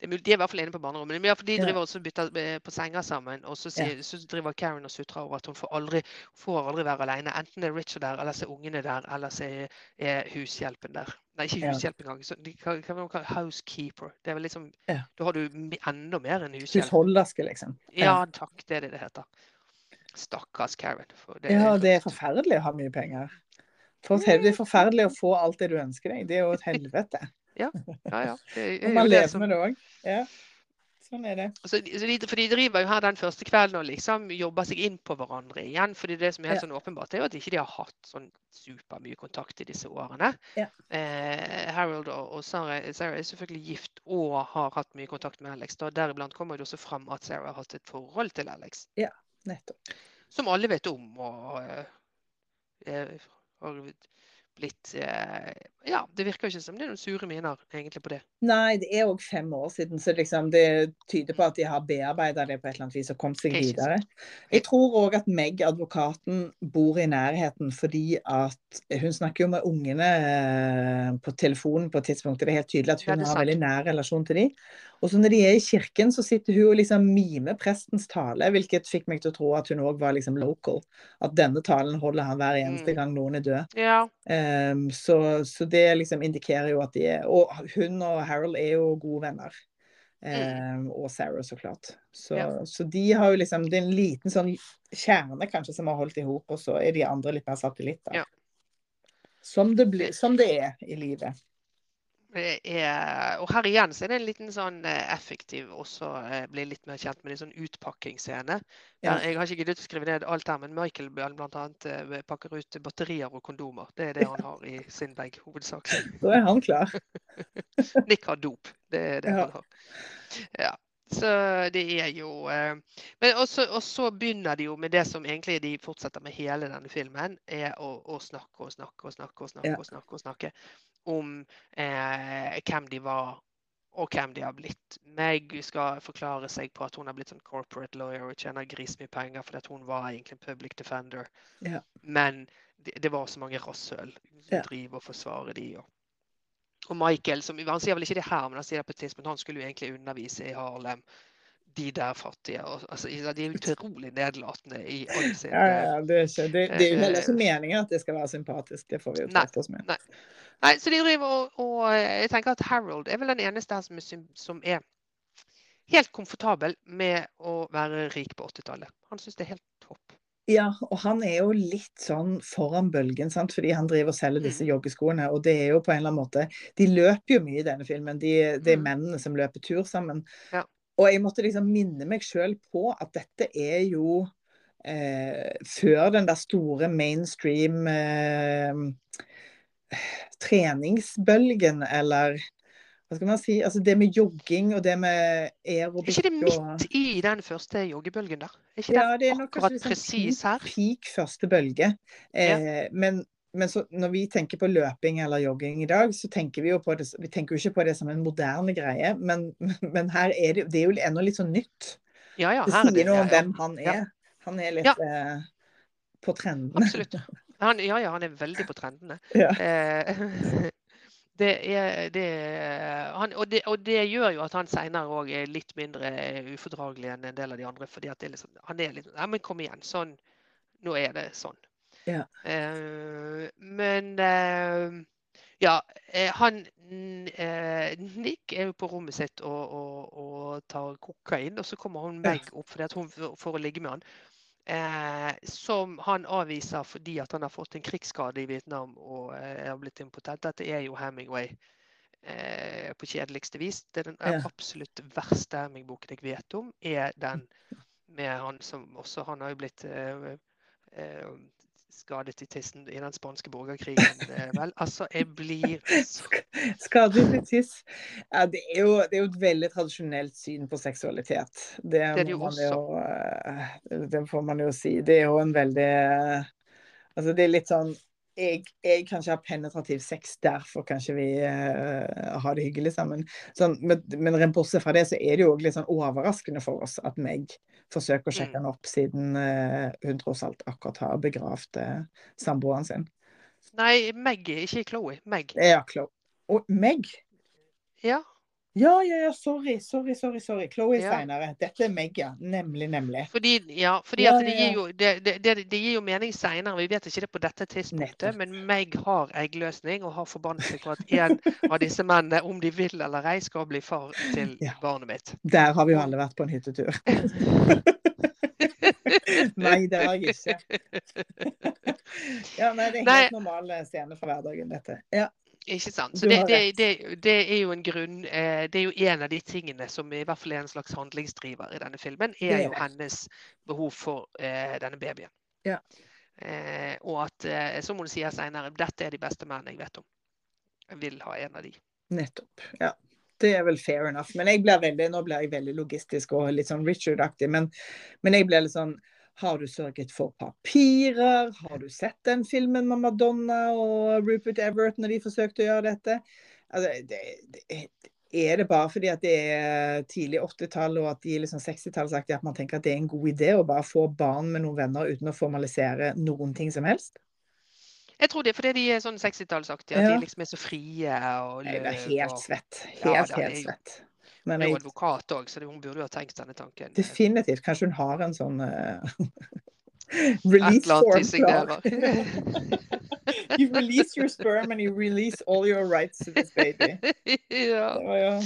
Det er mulig, de er i hvert fall inne på barnerommet. Men i hvert fall de driver også og bytter eh, på senger sammen. Og så, sier, så driver Karen og sutrer over at hun får aldri, får aldri være alene. Enten er Richard der, eller så er ungene der, eller så er, er hushjelpen der. Nei, ikke Ja. hushjelp engang. Så de kan, kan man kalle housekeeper. Det er vel liksom, Ja. Da har du enda mer enn hushjelp. Husholderske, liksom. Ja, takk. Det er det det heter. Stakkars Karen. Det Ja, det er forferdelig å ha mye penger. For det er forferdelig å få alt det du ønsker deg. Det er jo et helvete. Ja, ja. Det er Og jo man det lever som- med det òg. Ja. Sånn er det. Så, de- så de, for de driver jo her den første kvelden og liksom jobber seg inn på hverandre igjen. fordi det som er helt Ja. sånn åpenbart, er jo at ikke de har hatt sånn supermye kontakt i disse årene. Ja. Eh, Harold og, og Sarah, Sarah er selvfølgelig gift og har hatt mye kontakt med Alex. Da. Deriblant kommer det også fram at Sarah har hatt et forhold til Alex, Nettopp. som alle vet om. og eh, eh, blitt eh, Ja, det virker ikke som det er noen sure miner egentlig på det. Nei, det er òg fem år siden, så liksom det tyder på at de har bearbeida det på et eller annet vis og kommet seg videre. Jeg tror òg at Meg, advokaten, bor i nærheten fordi at hun snakker jo med ungene eh, på telefonen på et tidspunkt. Det er helt tydelig at hun er har veldig nær relasjon til dem. Og så når de er i kirken, så sitter hun og liksom mimer prestens tale, hvilket fikk meg til å tro at hun òg var liksom local. At denne talen holder han hver eneste Mm. gang noen er død. Ja, Ehm, så, så det liksom indikerer jo at de er Og hun og Harold er jo gode venner. Ehm, og Sarah, så klart. Så. Ja. så de har jo liksom Det er en liten sånn kjerne kanskje som har holdt i hop, og så er de andre litt mer satellitter. Ja. Som, det blir, som det er i livet. Er, og her igjen så er det en liten sånn eh, effektiv også bli blir litt mer kjent med en sånn utpakkingsscene. Ja. Jeg har ikke giddet å skrive ned alt her, men Michael bl.a. pakker ut batterier og kondomer. Det er det han har i sin bag, hovedsakelig. Da er han klar. Nick har dop. Det er det Ja. han har. Ja. Så det er jo eh, Men også, og så begynner de jo med det som egentlig de fortsetter med hele denne filmen, er å, å snakke og snakke og snakke og snakke og snakke og snakke om eh, hvem de var og hvem de har blitt. Meg skal forklare seg på at hun har blitt sånn corporate lawyer og tjener grismye penger fordi at hun var egentlig en public defender. Ja. Men det, det var så mange rasshøl som Ja. driver og forsvarer de. Og, og Michael, som, han sier vel ikke det her, men han sier det på et tidspunkt, han skulle jo egentlig undervise i Harlem. De der fattige. Altså, de er utrolig nedlatende i alle sine Ja, ja, det, er ikke, det, det er jo heller ikke Eh, meningen at det skal være sympatisk. Det får vi jo tatt oss med. Nei, så de driver og, og jeg tenker at Harold er vel den eneste her som er, som er helt komfortabel med å være rik på 80-tallet. Han syns det er helt topp. Ja, og han er jo litt sånn foran bølgen, sant? fordi han driver og selger disse joggeskoene. Og det er jo på en eller annen måte De løper jo mye i denne filmen. De, det er Mm. mennene som løper tur sammen. Ja. Og jeg måtte liksom minne meg sjøl på at dette er jo eh, før den der store mainstream eh, treningsbølgen, eller hva skal man si? Altså det med jogging og det med Er aerobic ikke det midt i den første joggebølgen da? Er ikke Ja, det er nok akkurat liksom presis her? peak, første bølge. Eh, Men, men så, når vi tenker på løping eller jogging i dag, så tenker vi jo på det, vi tenker jo ikke på det som en moderne greie. Men, men her er det, det er jo ennå litt sånn nytt. Ja, ja, Det er sier noe om hvem han er. Han er litt eh, på trendene. Absolutt. Han, ja, ja, han er veldig på trendene. Ja. Eh, det er, det, han, og, det, og det gjør jo at han seinere òg er litt mindre ufordragelig enn en del av de andre. fordi at det er liksom, han er litt Ja, men kom igjen. Sånn. Nå er det sånn. Ja. Eh, men eh, ja, eh, han Nick er jo på rommet sitt og, og, og tar kokain, og så kommer hun Meg opp fordi at hun, for, å ligge med han. Eh, som han avviser fordi at han har fått en krigsskade i Vietnam og eh, har blitt impotent. Dette er jo Hemingway eh, på kjedeligste vis. Det er den Ja. absolutt verste Hemingboken jeg vet om, er den med han som også Han har jo blitt skadet i tissen i den spanske borgerkrigen. Eh, vel, altså, jeg blir Skadet i tiss. Ja, det, er jo, det er jo et veldig tradisjonelt syn på seksualitet. Det, Det det må man jo eh, Det får man jo si. Det er jo en veldig Altså, det er litt sånn jeg, jeg kan ikke ha penetrativ sex, derfor kan ikke vi uh, ha det hyggelig sammen. Sånn, men, men bortsett fra det, så er det jo litt sånn overraskende for oss at Meg forsøker å sjekke Mm. han opp, siden uh, hun tross alt akkurat har begravd uh, samboeren sin. Nei, Meg, ikke Chloé. Meg. Ja, Chloé. Og Meg? Ja. Ja, ja, ja, sorry, sorry, sorry. sorry. Chloe Ja. seinere. Dette er Meg, ja. Nemlig, nemlig. Fordi, ja, fordi Ja, at det ja, gir jo, det, det, det, gir jo mening seinere. Vi vet ikke det på dette tidspunktet, Nettopp. men Meg har eggløsning og har forbannet seg på at en av disse mennene, om de vil eller ei, skal bli far til Ja. barnet mitt. Der har vi jo alle vært på en hyttetur. Nei, det har jeg ikke. Ja, nei, det er Nei. helt normal eh, scene fra hverdagen, dette. Ja, Ikke sant? Så det, det, det, det er jo en grunn eh, Det er jo en av de tingene som i hvert fall er en slags handlingsdriver i denne filmen, er jo hennes behov for eh, denne babyen. Ja. Eh, og at, eh, som hun sier seinere, dette er de beste mennene jeg vet om. Jeg vil ha en av de. nettopp. Ja. Det er vel fair enough. Men jeg blir veldig, nå blir jeg veldig logistisk og litt sånn Richard-aktig. Men, men jeg blir litt sånn Har du sørget for papirer? Har du sett den filmen med Madonna og Rupert Everett når de forsøkte å gjøre dette? Altså, det, det, er det bare fordi at det er tidlig 80-tall og at de liksom 60-tallsaktige at man tenker at det er en god idé å bare få barn med noen venner uten å formalisere noen ting som helst? Jeg tror det er fordi de er sånn 60-tallsaktige. At Ja. de liksom er så frie og Jeg blir løv. helt svett. Ja, Helt, er helt jo- svett. Hun er jo advokat òg, så hun burde jo ha tenkt denne tanken. definitivt. Kanskje hun har en sånn eh, Release signerer. you release your sperm and you release all your rights to this baby. ja. Så, ja.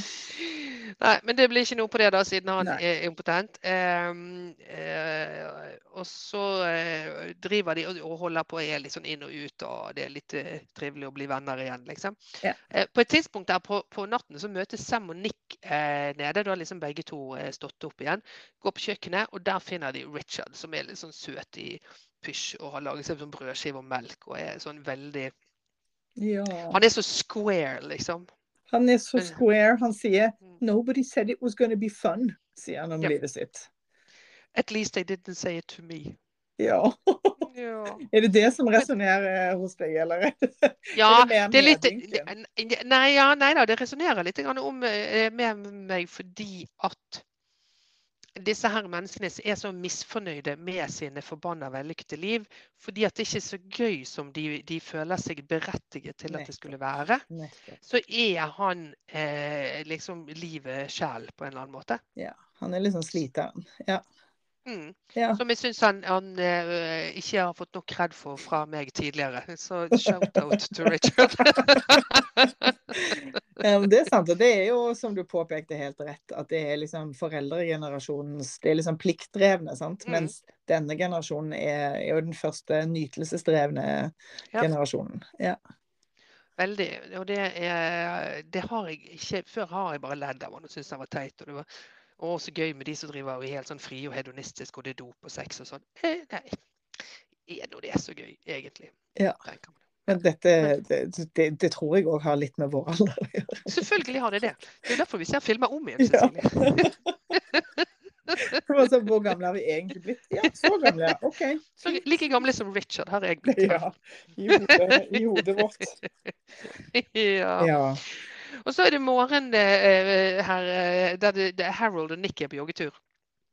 Nei, men det blir ikke noe på det, da, siden han Nei. er impotent. Ehm, eh, og så eh, driver de og, og holder på og er litt sånn inn og ut, og det er litt eh, trivelig å bli venner igjen, liksom. Ja. På et tidspunkt der på, på natten så møtes Sam og Nick eh, nede. Da har liksom begge to stått opp igjen. Går på kjøkkenet, og der finner de Richard, som er litt sånn søt i pysj og har laget seg sånn brødskive og melk og er sånn veldig Ja. Han er så square, liksom. Han er så square. Han sier Mm. 'Nobody said it was gonna be fun', sier han om Ja. livet sitt. At least they didn't say it to me. Ja. Ja. Er det det som resonnerer hos deg, eller? Ja, er det er litt det- Nei, ja, nei da, det resonnerer litt grann om eh, med meg fordi at disse her menneskene er så misfornøyde med sine forbanna vellykkede liv. Fordi at det ikke er så gøy som de, de føler seg berettiget til at det skulle være. Så er han eh, liksom livet sjæl på en eller annen måte. Ja. Han er litt sånn sliteren. Ja. Mm. ja. Som jeg syns han, han eh, ikke har fått nok kred for fra meg tidligere. Så shout-out to Richard. Men det er sant. Og det er jo, som du påpekte helt rett, at det er liksom foreldregenerasjonens Det er liksom pliktdrevne, sant. Mm. Mens denne generasjonen er, er jo den første nytelsesdrevne Ja. generasjonen. Ja. Veldig. Og det, er, det har jeg ikke Før har jeg bare ledd av han og syntes han var teit. Og det var å, så gøy med de som driver og er helt sånn frie og hedonistiske, og det er dop og sex og sånn. Eh, nei. Er nå det så gøy, egentlig? Ja. Men dette det, det, det tror jeg òg har litt med vår alder å gjøre. Selvfølgelig har det det. Det er derfor vi ser filmer om igjen. Cecilie. Altså, hvor gamle har vi egentlig blitt? Ja, så gamle. OK. Så like gamle som Richard har jeg blitt. Ja. I hodet, i hodet vårt. ja. Ja. Og så er det morgen eh, her eh, der er Harold og Nick er på joggetur.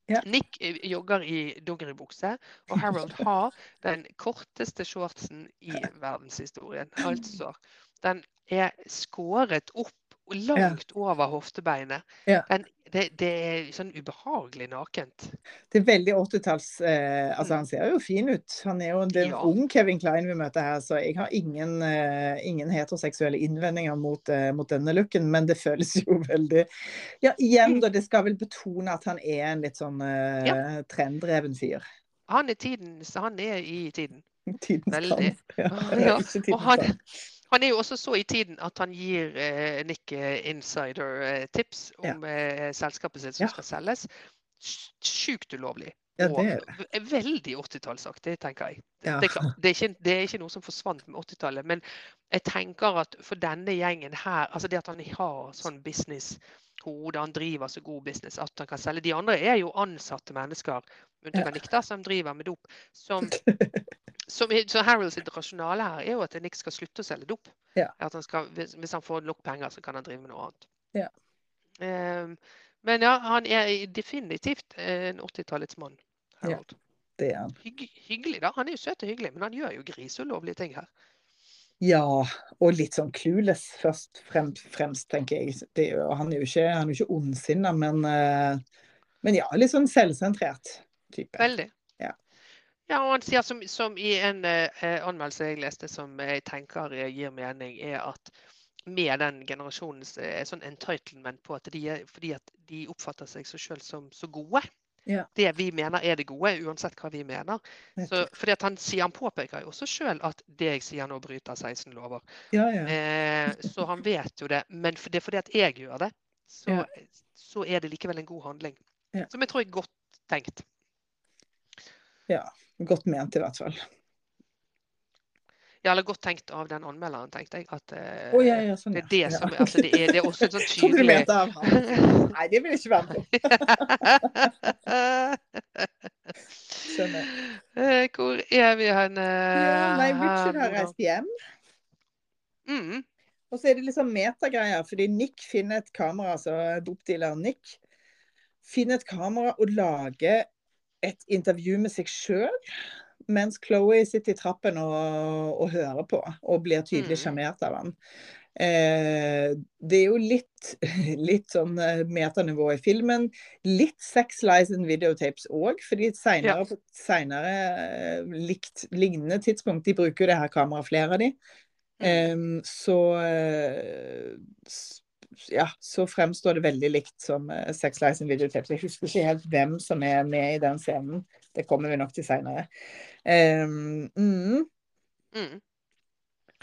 Ja. Nick eh, jogger i dongeribukse, og Harold har den korteste shortsen i verdenshistorien. Altså, den er skåret opp langt over hoftebeinet. Ja. Den, det, det er sånn ubehagelig nakent. Det er veldig 80-talls eh, Altså, Mm. han ser jo fin ut. Han er jo en Ja. ung Kevin Klein vi møter her, så jeg har ingen, eh, ingen heteroseksuelle innvendinger mot, eh, mot denne looken, men det føles jo veldig Ja, igjen, da. Det skal vel betone at han er en litt sånn eh, trenddreven fyr. Han er tiden, så han er i tiden. Tidens Veldig. tann. Ja, Ja, ikke tidens tann. Han er jo også så i tiden at han gir eh, Nick eh, insider-tips om eh, selskapet sitt som Ja. skal selges. Sj- Sjukt ulovlig. Ja, det er veldig 80-tallsaktig, tenker jeg. Ja. Det, er det, er ikke, det er ikke noe som forsvant med 80-tallet, men jeg tenker at for denne gjengen her, altså det at han har sånn business-hode, han driver så god business at han kan selge. De andre er jo ansatte mennesker, unntatt Ja. Nick, som driver med dop. Som, som, så Harolds rasjonale her er jo at Nick skal slutte å selge dop. Ja. Han skal, hvis, hvis han får nok penger, så kan han drive med noe annet. Ja. Um, men ja, han er definitivt en 80-tallets mann. Ja. Det er han. Hygg, hyggelig, da. Han er jo søt og hyggelig, men han gjør jo griseulovlige ting her. Ja, og litt sånn clueless først frem, fremst, tenker jeg. Det, er han er jo ikke, han er ikke ondsinna, men, eh, men ja, litt sånn selvsentrert type. Veldig. Ja. Ja, og han sier som, som i en eh, anmeldelse jeg leste som jeg tenker gir mening, er at med den generasjonens eh, sånn entitlement på at de er, fordi at de oppfatter seg så sjøl som så gode. Ja. Det vi mener er det gode, uansett hva vi mener. Så, fordi at han, sier, han påpeker jo også sjøl at det jeg sier nå, bryter 16 lover. Ja, ja. Eh, så han vet jo det. Men for det er fordi at jeg gjør det, så, Ja. så er det likevel en god handling. Ja. Som jeg tror er godt tenkt. Godt ment, i hvert fall. Ja, eller godt tenkt av den anmelderen, tenkte jeg. At uh, oh, ja, ja, sånn, det er det som altså, det er, det er også en sånn Trodde du tydelig av han. Nei, det vil jeg ikke være med på. Skjønner. Uh, Hvor er vi hen? Ja, nei, Richard har reist hjem. Mm, Og så er det liksom metagreier, fordi Nick finner et kamera, altså dopdealeren Nick, finner et kamera og lager et intervju med seg sjøl, mens Chloé sitter i trappen og, og hører på, og blir tydelig Mm. av han. Eh, det er jo litt, litt sånn eh, metanivå i filmen. Litt sex lies and videotapes òg, fordi senere, på senere eh, likt, lignende tidspunkt De bruker jo det her kameraet, flere av de. Eh, så ja, så fremstår det veldig likt som Sex Lies and Videotapes. Jeg husker ikke helt hvem som er med i den scenen. Det kommer vi nok til seinere. Um, mm. Mm.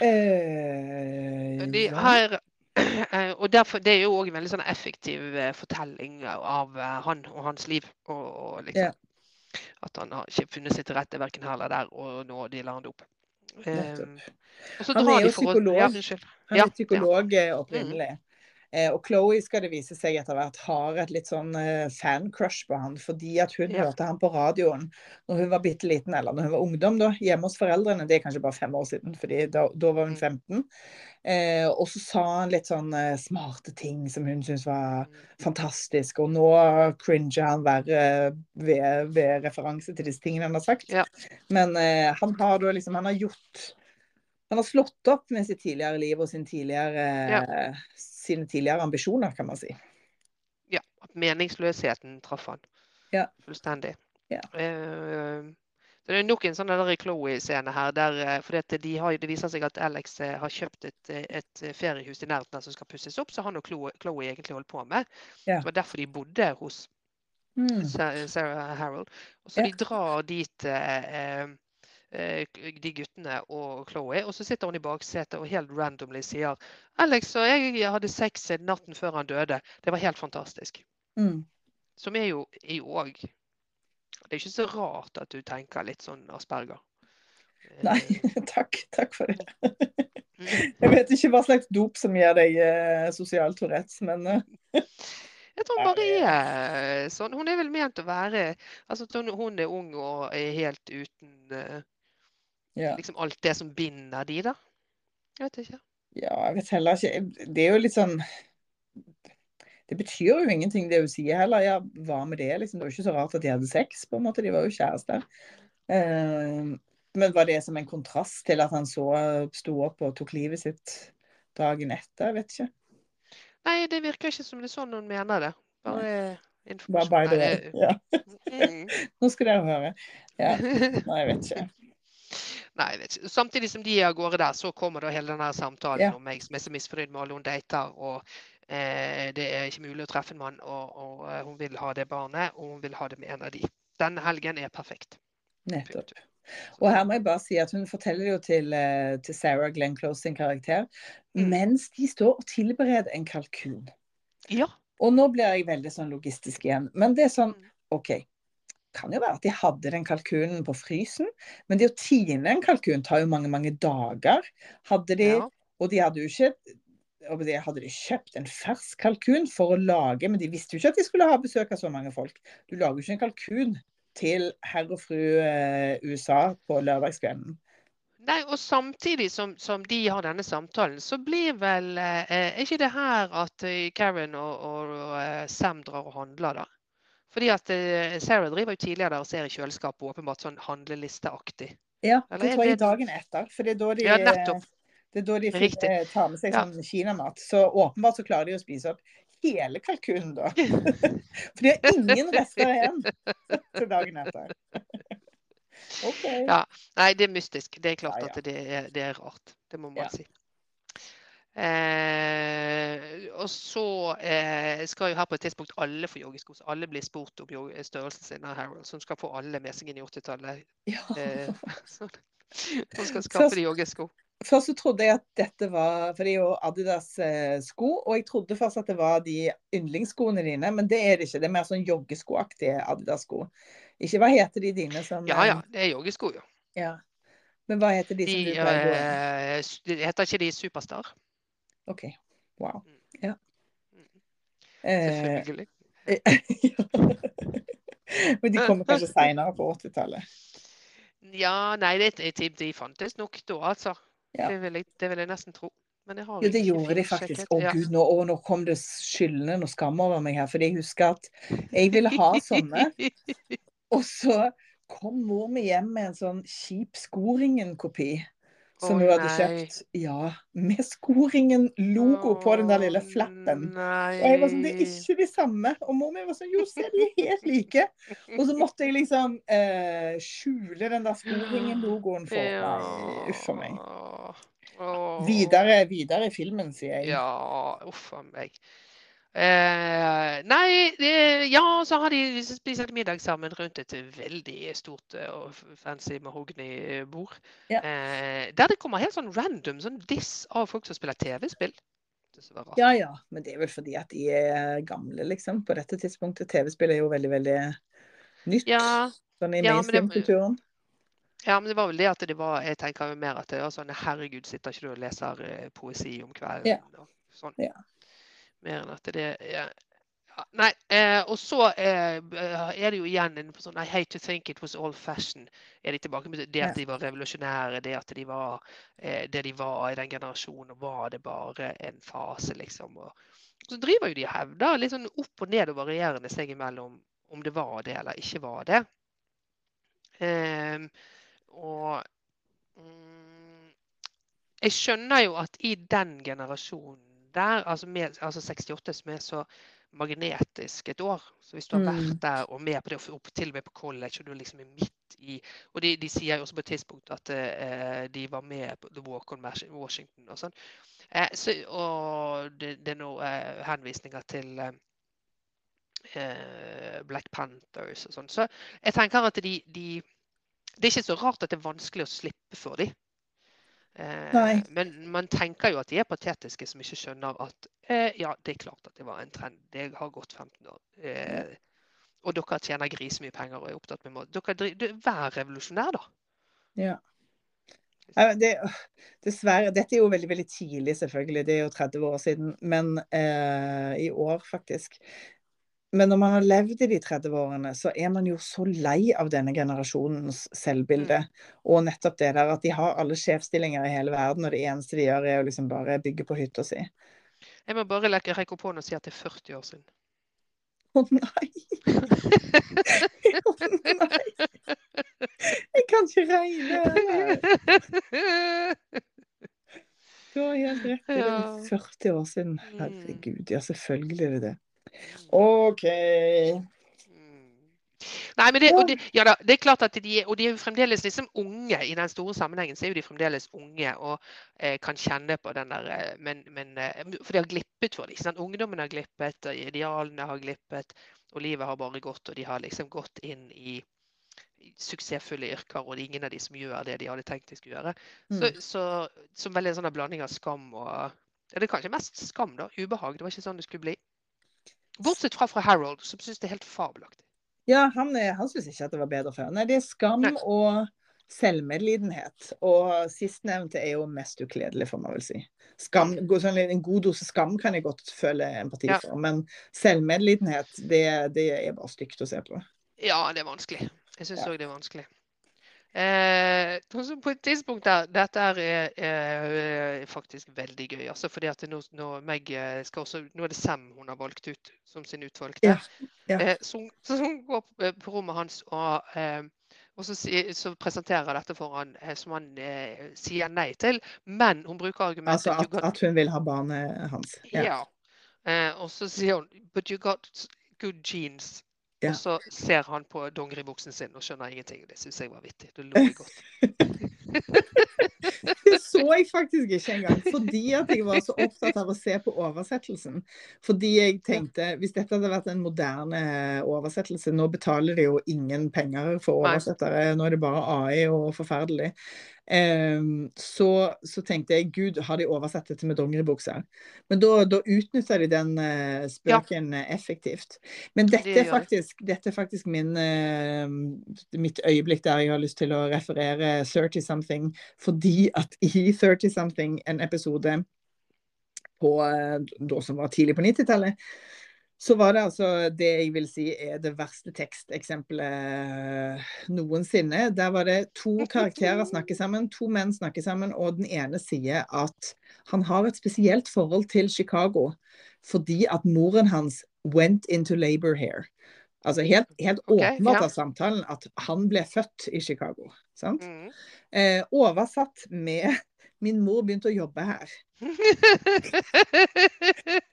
uh, De har, eh, og derfor, Det er jo òg en veldig sånn effektiv eh, fortelling av eh, han og hans liv. Og, og liksom, At han har ikke funnet seg til rette verken her eller der, og nå deler han det opp. Um, Han er jo de psykolog. Ja. Han er psykolog ja. opprinnelig. Eh, og Chloé skal det vise seg etter hvert har et litt sånn eh, fan-crush på han, fordi at hun Ja. hørte han på radioen når hun var bitte liten, eller når hun var ungdom, da, hjemme hos foreldrene. Det er kanskje bare fem år siden, fordi da, da var hun Mm. 15. Eh, og så sa han litt sånn eh, smarte ting som hun syntes var Mm. fantastisk, og nå cringer han verre ved, ved referanse til disse tingene han har sagt. Ja. Men eh, han har da liksom Han har gjort Han har slått opp med sitt tidligere liv og sin tidligere, sine tidligere ambisjoner, kan man si. ja, at meningsløsheten traff han Ja. fullstendig. Ja. Uh, det er nok en sånn Chloé-scene her. Der, for det, de har, det viser seg at Alex eh, har kjøpt et, eh, et feriehus i nærheten som skal pusses opp, så han og Chloé, Chloé egentlig holdt på med. Ja. Det var derfor de bodde hos Mm. Sarah Harold. Og så Ja. de drar dit eh, eh, de guttene og Chloé, og så sitter hun i baksetet og helt randomly sier Alex og jeg hadde sex natten før han døde. Det var helt fantastisk. Mm. Som er jo òg Det er ikke så rart at du tenker litt sånn asperger. Nei, Eh, takk. Takk for det. Jeg vet ikke hva slags dop som gir deg eh, sosial Tourettes, men eh, Jeg tror hun bare er sånn. Hun er vel ment å være Altså hun, hun er ung og er helt uten eh, ja. liksom alt det som binder de, da. Jeg vet ikke. ja, jeg vet heller ikke Det er jo litt sånn Det betyr jo ingenting det hun sier heller. Ja, hva med det? Liksom, det var jo ikke så rart at de hadde sex, på en måte. De var jo kjærester. Uh, men var det som en kontrast til at han så sto opp og tok livet sitt dagen etter? Jeg vet ikke. Nei, det virker ikke som det er sånn hun mener det. Bare Bare informasjon. by the way. Ja. Mm. Nå skal dere høre. Ja. Nei, jeg vet ikke. Nei. Samtidig som de er av gårde der, så kommer da hele denne samtalen Ja. om meg som er så misfornøyd med alle hun dater. Og eh, det er ikke mulig å treffe en mann, og, og eh, hun vil ha det barnet, og hun vil ha det med en av de. Denne helgen er perfekt. Nettopp. Og her må jeg bare si at hun forteller jo til, eh, til Sarah Glenn Close sin karakter Mm. mens de står og tilbereder en kalkun. Ja. Og nå blir jeg veldig sånn logistisk igjen. Men det er sånn, Mm. OK. Kan jo være at de hadde den kalkunen på frysen, men det å tine en kalkun tar jo mange, mange dager. Hadde de, Ja. Og de hadde jo ikke det hadde de kjøpt en fersk kalkun for å lage, men de visste jo ikke at de skulle ha besøk av så mange folk. Du lager jo ikke en kalkun til herr og fru eh, USA på lørdagskvelden. Nei, og samtidig som, som de har denne samtalen, så blir vel eh, Er ikke det her at eh, Karen og, og, og eh, Sam drar og handler, da? Fordi at eh, Sarah driver jo tidligere der og ser i kjøleskapet, åpenbart sånn handlelisteaktig. Ja, det tror jeg det- dagen etter. For det er da de, Ja, det er da de eh, tar med seg Ja. sånn kinamat. Så åpenbart så klarer de å spise opp hele kalkunen da. For de har ingen rester igjen til dagen etter. OK. Ja. Nei, det er mystisk. Det er klart Ja, at det er, det er rart. Det må man si. Eh, og så eh, skal jo her på et tidspunkt alle få joggesko. Så alle blir spurt om størrelsen sin av Harold, som skal få alle med seg inn i 80-tallet. Ja. Eh. Som skal skaffe de joggesko. Først så trodde jeg at dette var For det er jo Adidas-sko, og jeg trodde først at det var de yndlingsskoene dine, men det er det ikke. Det er mer sånn joggeskoaktige Adidas-sko. Ikke hva heter de dine som Ja ja, det er joggesko, jo. ja. Men hva heter de, De, som du pleier å gå i? eh, heter ikke de Superstar? OK. Wow. Mm. Ja. Selvfølgelig. Eh, Selvfølgelig. Men de kommer kanskje seinere på 80-tallet. Ja, nei, det, de, de fantes nok da, altså. Ja. Det, vil jeg, det vil jeg nesten tro. Men jeg har Jo, det gjorde de faktisk. Å Ja. gud, nå, å, nå kom det skyldende noe skam over meg her. Fordi jeg husker at jeg ville ha sånne. Og så kom mor mi hjem med en sånn kjip Skoringen-kopi. Som oh, hun hadde nei. kjøpt. Ja, med skoringen-logo på den der lille flappen. Nei. Og jeg var sånn, det er ikke de samme. Og mor mi var sånn, jo, se, de er helt like. Og så måtte jeg liksom eh, skjule den der skoringen-logoen for meg. uff a meg. Oh. Videre, videre i filmen, sier jeg. Ja, uff a meg. Eh, nei, det, ja, så har de spist middag sammen rundt et veldig stort eh, og fancy mahognibord. Ja. Eh, der det kommer helt sånn random sånn diss av folk som spiller TV-spill. Ja, ja. Men det er vel fordi at de er gamle, liksom. På dette tidspunktet. TV-spill er jo veldig, veldig nytt. Ja, Sånn i ja, mainstream-kulturen. Ja, men det var vel det at det var Jeg tenker jo mer at det var sånn Herregud, sitter ikke du og leser eh, poesi om kvelden? Ja. Og sånn. Ja. Mer enn at det er Ja, Nei, eh, og så eh, er det jo igjen en sånn I hate to think it was old fashion. Er de tilbake med det at de var revolusjonære, det at de var eh, det de var i den generasjonen, var det bare en fase, liksom. Og så driver jo de og hevder litt sånn opp og ned og varierende seg imellom om det var det eller ikke var det. Ehm, og mm, jeg skjønner jo at i den generasjonen der, altså, med, altså 68 som er så magnetisk et år, så hvis du har Mm. vært der og med på det, og til og med på college, og du liksom er midt i Og de, de sier jo også på et tidspunkt at eh, de var med på The Walk on Washington og sånn. Eh, så, og det, det er noen eh, henvisninger til eh, eh, Black Panthers og sånn. Så jeg tenker at de, de Det er ikke så rart at det er vanskelig å slippe for dem. Eh, Nei. men man tenker jo at de er patetiske som ikke skjønner at eh, ja, det er klart at det var en trend. Det har gått 15 år. Eh, og dere tjener grisemye penger og er opptatt med mat. Dere, du- Vær revolusjonær, da. Ja. Ja, Det, dessverre. Dette er jo veldig veldig tidlig, selvfølgelig. Det er jo 30 år siden. Men eh, i år, faktisk. Men når man har levd i de 30-årene, så er man jo så lei av denne generasjonens selvbilde. Og nettopp det der at de har alle sjefsstillinger i hele verden, og det eneste de gjør, er å liksom bare bygge på hytta si. Jeg må bare lekke- rekke opp hånden og si at det er 40 år siden. Å nei! Å nei! Jeg kan ikke regne! Du har helt rett. Det er 40 år siden. Mm. Herregud, ja, selvfølgelig er det det. OK. Mm. Nei, men det, det, ja da, det er klart at de, og de er jo fremdeles liksom unge. I den store sammenhengen så er jo de fremdeles unge og eh, kan kjenne på den der eh, Men, men eh, for de har glippet for det. ikke sant? Ungdommen har glippet, idealene har glippet, og livet har bare gått, og de har liksom gått inn i suksessfulle yrker, og det er ingen av de som gjør det de hadde tenkt de skulle gjøre. Så, Mm. så som veldig en sånn blanding av skam og ja, Det er kanskje mest skam, da. Ubehag. Det var ikke sånn det skulle bli. Bortsett fra fra Harold, som syns det er helt fabelaktig. Ja, han, han syns ikke at det var bedre før. Nei, det er skam Nei. og selvmedlidenhet. Og sistnevnte er jo mest ukledelig, får man vel si. Skam, sånn En god dose skam kan jeg godt føle empati Ja. for, men selvmedlidenhet, det, det er bare stygt å se på. Ja, det er vanskelig. Jeg syns Ja. det er vanskelig. Eh, altså på et tidspunkt der Dette er er, faktisk veldig gøy. altså fordi at nå, nå, eh, også, nå er det Sam hun har valgt ut som sin utvalgte. Ja, ja. Eh, så, så hun går på, eh, på rommet hans og, eh, og så, så presenterer dette for han eh, som han eh, sier nei til. Men hun bruker argumentet Altså at, at hun vil ha barnet hans. Ja. ja. Eh, og så sier hun But you got good genes. Ja. Og så ser han på dongeribuksen sin og skjønner ingenting. Det syns jeg var vittig. Det lo jeg godt. Det så jeg faktisk ikke engang, fordi at jeg var så opptatt av å se på oversettelsen. Fordi jeg tenkte, hvis dette hadde vært en moderne oversettelse Nå betaler de jo ingen penger for oversettere, nå er det bare AI og forferdelig. Ehm, så, så tenkte jeg gud, har de oversett dette med dongeribukser? Men da, da utnytta de den eh, spøken ja. effektivt. Men dette Det er faktisk, dette er faktisk min, eh, mitt øyeblikk der jeg har lyst til å referere 30 something, fordi at i 30 something, en episode på, eh, da som var tidlig på 90-tallet, så var det altså det jeg vil si er det verste teksteksempelet noensinne. Der var det to karakterer snakker sammen, to menn snakker sammen, og den ene sier at han har et spesielt forhold til Chicago fordi at moren hans went into labor here. Altså helt, helt Ok, åpenbart ja. av samtalen at han ble født i Chicago. Sant? Mm. Eh, oversatt med min mor begynte å jobbe her.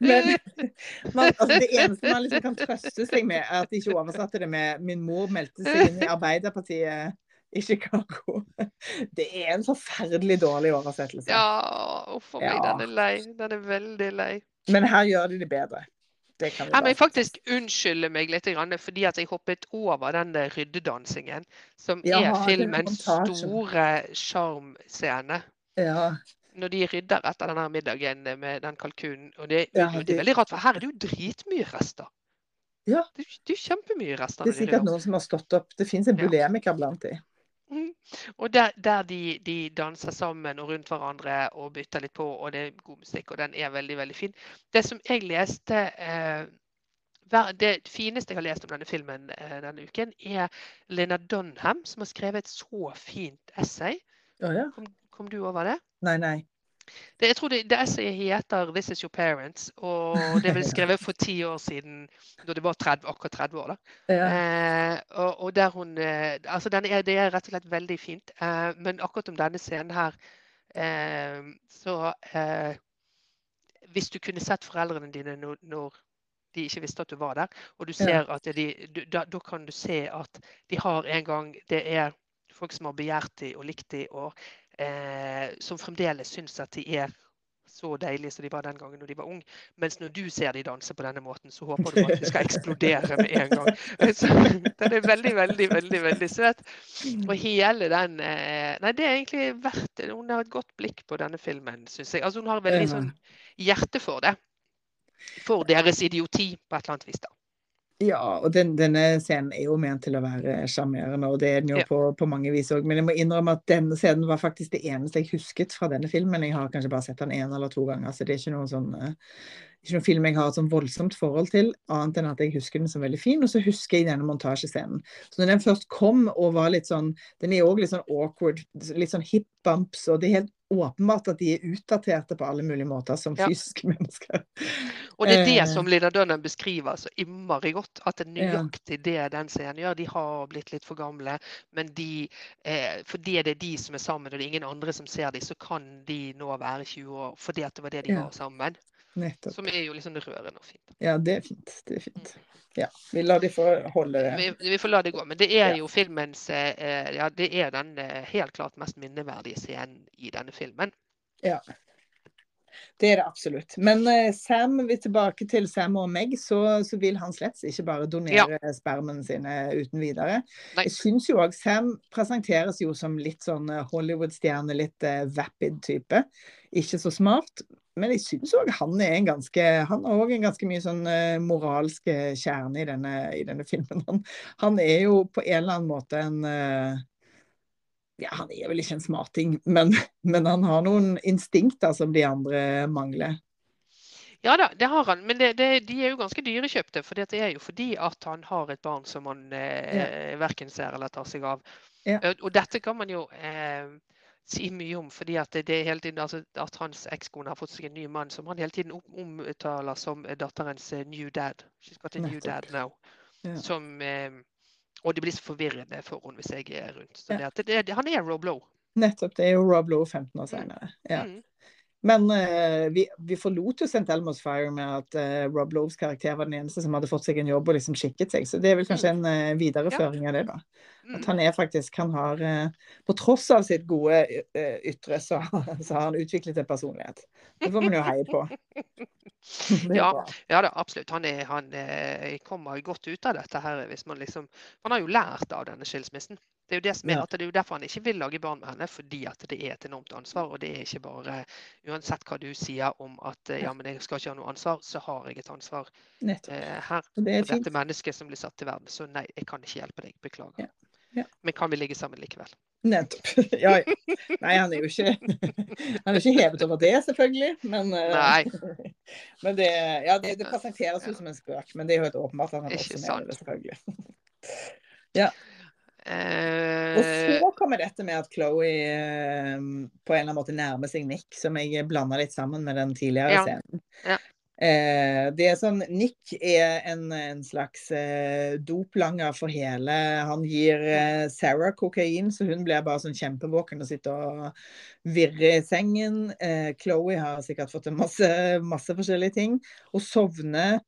Men man, altså, det eneste man liksom kan trøste seg med, er at de ikke oversatte det med 'min mor meldte seg inn i Arbeiderpartiet' i Chicago. Det er en forferdelig dårlig oversettelse. Ja, uff a meg, Ja. den er lei. Den er veldig lei. Men her gjør de det bedre. Det kan vi Jeg må faktisk unnskylde meg litt fordi jeg hoppet over den ryddedansingen, som Ja, er filmens store sjarmscene. Ja. Når de rydder etter denne middagen med den kalkunen. Og det, Ja, det, det- er veldig rart, for her er det jo dritmye rester. Ja. Det, det er kjempemye rester. Det er sikkert noen som har stått opp. Det fins en Ja. blant de. Mm. Og der, der de, de danser sammen og rundt hverandre og bytter litt på, og det er god musikk, og den er veldig, veldig fin. Det som jeg leste eh, Det fineste jeg har lest om denne filmen eh, denne uken, er Lena Dunham, som har skrevet et så fint essay. Å ja? Kom, kom du over det? Nei, nei. det jeg tror det, det essayet heter 'This is your parents', og det ble skrevet for ti år siden, da det var 30, akkurat 30 år. da. Ja. Eh, og, og der hun eh, Altså, den er, det er rett og slett veldig fint. Eh, men akkurat om denne scenen her, eh, så eh, Hvis du kunne sett foreldrene dine når, når de ikke visste at du var der, og du ser at de, da, da kan du se at de har en gang Det er folk som har begjært dem og likt dem, og eh, som fremdeles syns at de er så deilige som de var den gangen når de var unge. Mens når du ser de danse på denne måten, så håper du at de skal eksplodere med en gang. Så, den er veldig, veldig, veldig veldig søt. Og hele den eh, Nei, det er egentlig verdt. Hun har et godt blikk på denne filmen, syns jeg. Altså, hun har veldig sånn hjerte for det. For deres idioti, på et eller annet vis, da. Ja, og den, denne scenen er jo ment til å være sjarmerende, og det er den jo Ja. på, på mange vis òg. Men jeg må innrømme at denne scenen var faktisk det eneste jeg husket fra denne filmen. Jeg har kanskje bare sett den én eller to ganger, så det er ikke noen sånn eh, ikke noen film jeg har et sånn voldsomt forhold til, annet enn at jeg husker den som veldig fin. Og så husker jeg denne montasjescenen. Så når den først kom og var litt sånn Den er òg litt sånn awkward, litt sånn hip bumps, og det er helt åpenbart at de er utdaterte på alle mulige måter som Ja. fysiske mennesker. Og det er det Eh. som Lina Dunham beskriver så innmari godt. At det er nøyaktig det den scenen gjør. De har blitt litt for gamle, men de, eh, fordi det er de som er sammen, og det er ingen andre som ser dem, så kan de nå være 20 år fordi det var det de Ja. var sammen. Nettopp. Som er jo liksom rørende og fint. Ja, det er fint. Det er fint. Ja, vi lar de få holde det. Vi, vi får la det gå. Men det er Ja. jo filmens eh, Ja, det er den eh, helt klart mest minneverdige scenen i denne filmen. Ja. Det er det absolutt. Men eh, Sam, vi er tilbake til Sam og Meg, så, så vil han slett ikke bare donere spermen sine uten videre. Nei. Jeg syns jo òg Sam presenteres jo som litt sånn eh, Hollywood-stjerne, litt eh, vapid type. Ikke så smart. Men jeg syns òg han er en ganske Han har òg en ganske mye sånn uh, moralsk eh, kjerne i denne, i denne filmen. Han, han er jo på en eller annen måte en uh, ja, han er vel ikke en smarting, men, men han har noen instinkter som de andre mangler. Ja da, det har han. Men det, det, de er jo ganske dyrekjøpte. For det er jo fordi at han har et barn som han eh, verken ser eller tar seg av. Ja. Og dette kan man jo eh, si mye om, fordi at det, hele tiden, altså, at hans ekskone har fått seg en ny mann som han hele tiden omtaler som eh, datterens new dad. She's got a new dad now. Ja. Som, eh, og det blir så forvirrende for henne hvis jeg er rundt. Så Ja. det, det, han er Rob Lowe. Nettopp. Det er jo Rob Lowe 15 år senere. Ja. Mm. Men eh, vi, vi forlot jo St. Elmo's Fire med at eh, Rob Loves karakter var den eneste som hadde fått seg en jobb og liksom skikket seg. Så det er vel kanskje en eh, videreføring av det, da. Mm. At han er faktisk Han har eh, På tross av sitt gode eh, ytre, så, så har han utviklet en personlighet. Det får man jo heie på. Ja. Ja da, absolutt. Han, er, han er, kommer godt ut av dette her. hvis man liksom, Han har jo lært av denne skilsmissen. Det er jo det som er, at det er jo derfor han ikke vil lage barn med henne, fordi at det er et enormt ansvar. Og det er ikke bare Uansett hva du sier om at eh, ja, men jeg skal ikke ha noe ansvar, så har jeg et ansvar eh, her. Og det er For dette mennesket som blir satt til verden. Så nei, jeg kan ikke hjelpe deg. Beklager. Ja. Ja. Men kan vi ligge sammen likevel? Nettopp. Ja, ja. Nei, han er jo ikke Han er ikke hevet over det, selvfølgelig. Men, eh, men det, ja, det, det presenteres jo som en spøk. Men det er jo helt åpenbart at han også mener det, selvfølgelig. Og Eh, så kommer dette med at Chloé eh, på en eller annen måte nærmer seg Nick, som jeg blanda litt sammen med den tidligere Ja. scenen. Ja. Eh, det er sånn, Nick er en, en slags eh, doplanger for hele Han gir eh, Sarah kokain, så hun blir bare sånn kjempevåken og sitter og virrer i sengen. Chloé har sikkert fått en masse, masse forskjellige ting. Og sovner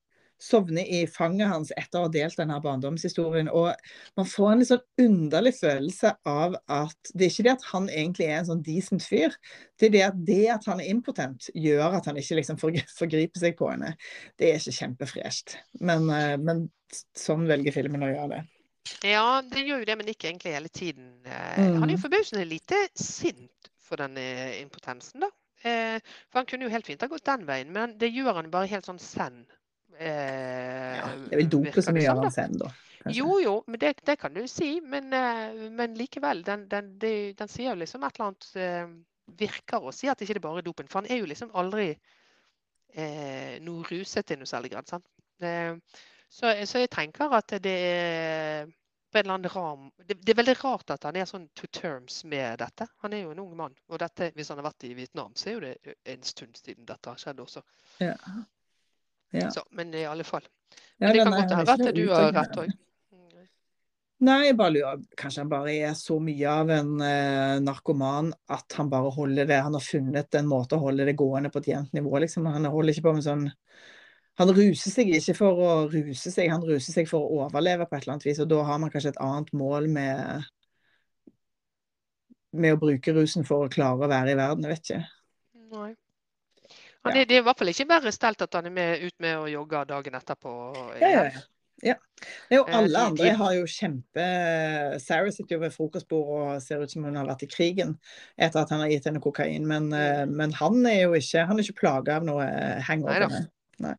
sovner i fanget hans etter å ha delt denne barndomshistorien. Og man får en litt sånn underlig følelse av at det er ikke det at han egentlig er en sånn decent fyr, det er det at det at han er impotent, gjør at han ikke liksom forgriper seg på henne. Det er ikke kjempefresht. Men, eh, men sånn velger filmen å gjøre det. Ja, det gjør jo det men ikke egentlig hele tiden. Mm. Han er jo forbausende lite sint for denne impotensen, da. Eh, for han kunne jo helt fint ha gått den veien, men det gjør han bare helt sånn send Eh, ja, det er vel dopet som gjør han sen, da. Kanskje. Jo, jo, men det, det, kan du si. Men, eh, men likevel, den, den, den, den, sier jo liksom et eller annet eh, Virker å si at det ikke er dopen. For han er jo liksom aldri eh, noe ruset i noe særlig grad. sant? Eh, så, så, jeg tenker at det er på en eller annen ram det, det, er veldig rart at han er sånn to terms med dette. Han er jo en ung mann. Og dette, hvis han har vært i Vietnam, så er jo det en stund siden dette har skjedd også. Ja. Ja. Så, men i alle fall. Men det kan godt være at du har rett òg. Nei, jeg bare lurer Kanskje han bare er så mye av en eh, narkoman at han bare holder det Han har funnet en måte å holde det gående på et jevnt nivå, liksom. Han holder ikke på med sånn Han ruser seg ikke for å ruse seg, han ruser seg for å overleve på et eller annet vis. Og da har man kanskje et annet mål med med å bruke rusen for å klare å være i verden. Jeg vet ikke. Nei. Han er, det er i hvert fall ikke verre stelt at han er med, ut med å jogge dagen etterpå. Ja, ja, ja. Ja. Jo, eh, alle andre har jo kjempe Sarah sitter jo ved frokostbordet og ser ut som hun har vært i krigen etter at han har gitt henne kokain. Men, eh, mm. men han er jo ikke han er ikke plaga av noe hangover. Nei.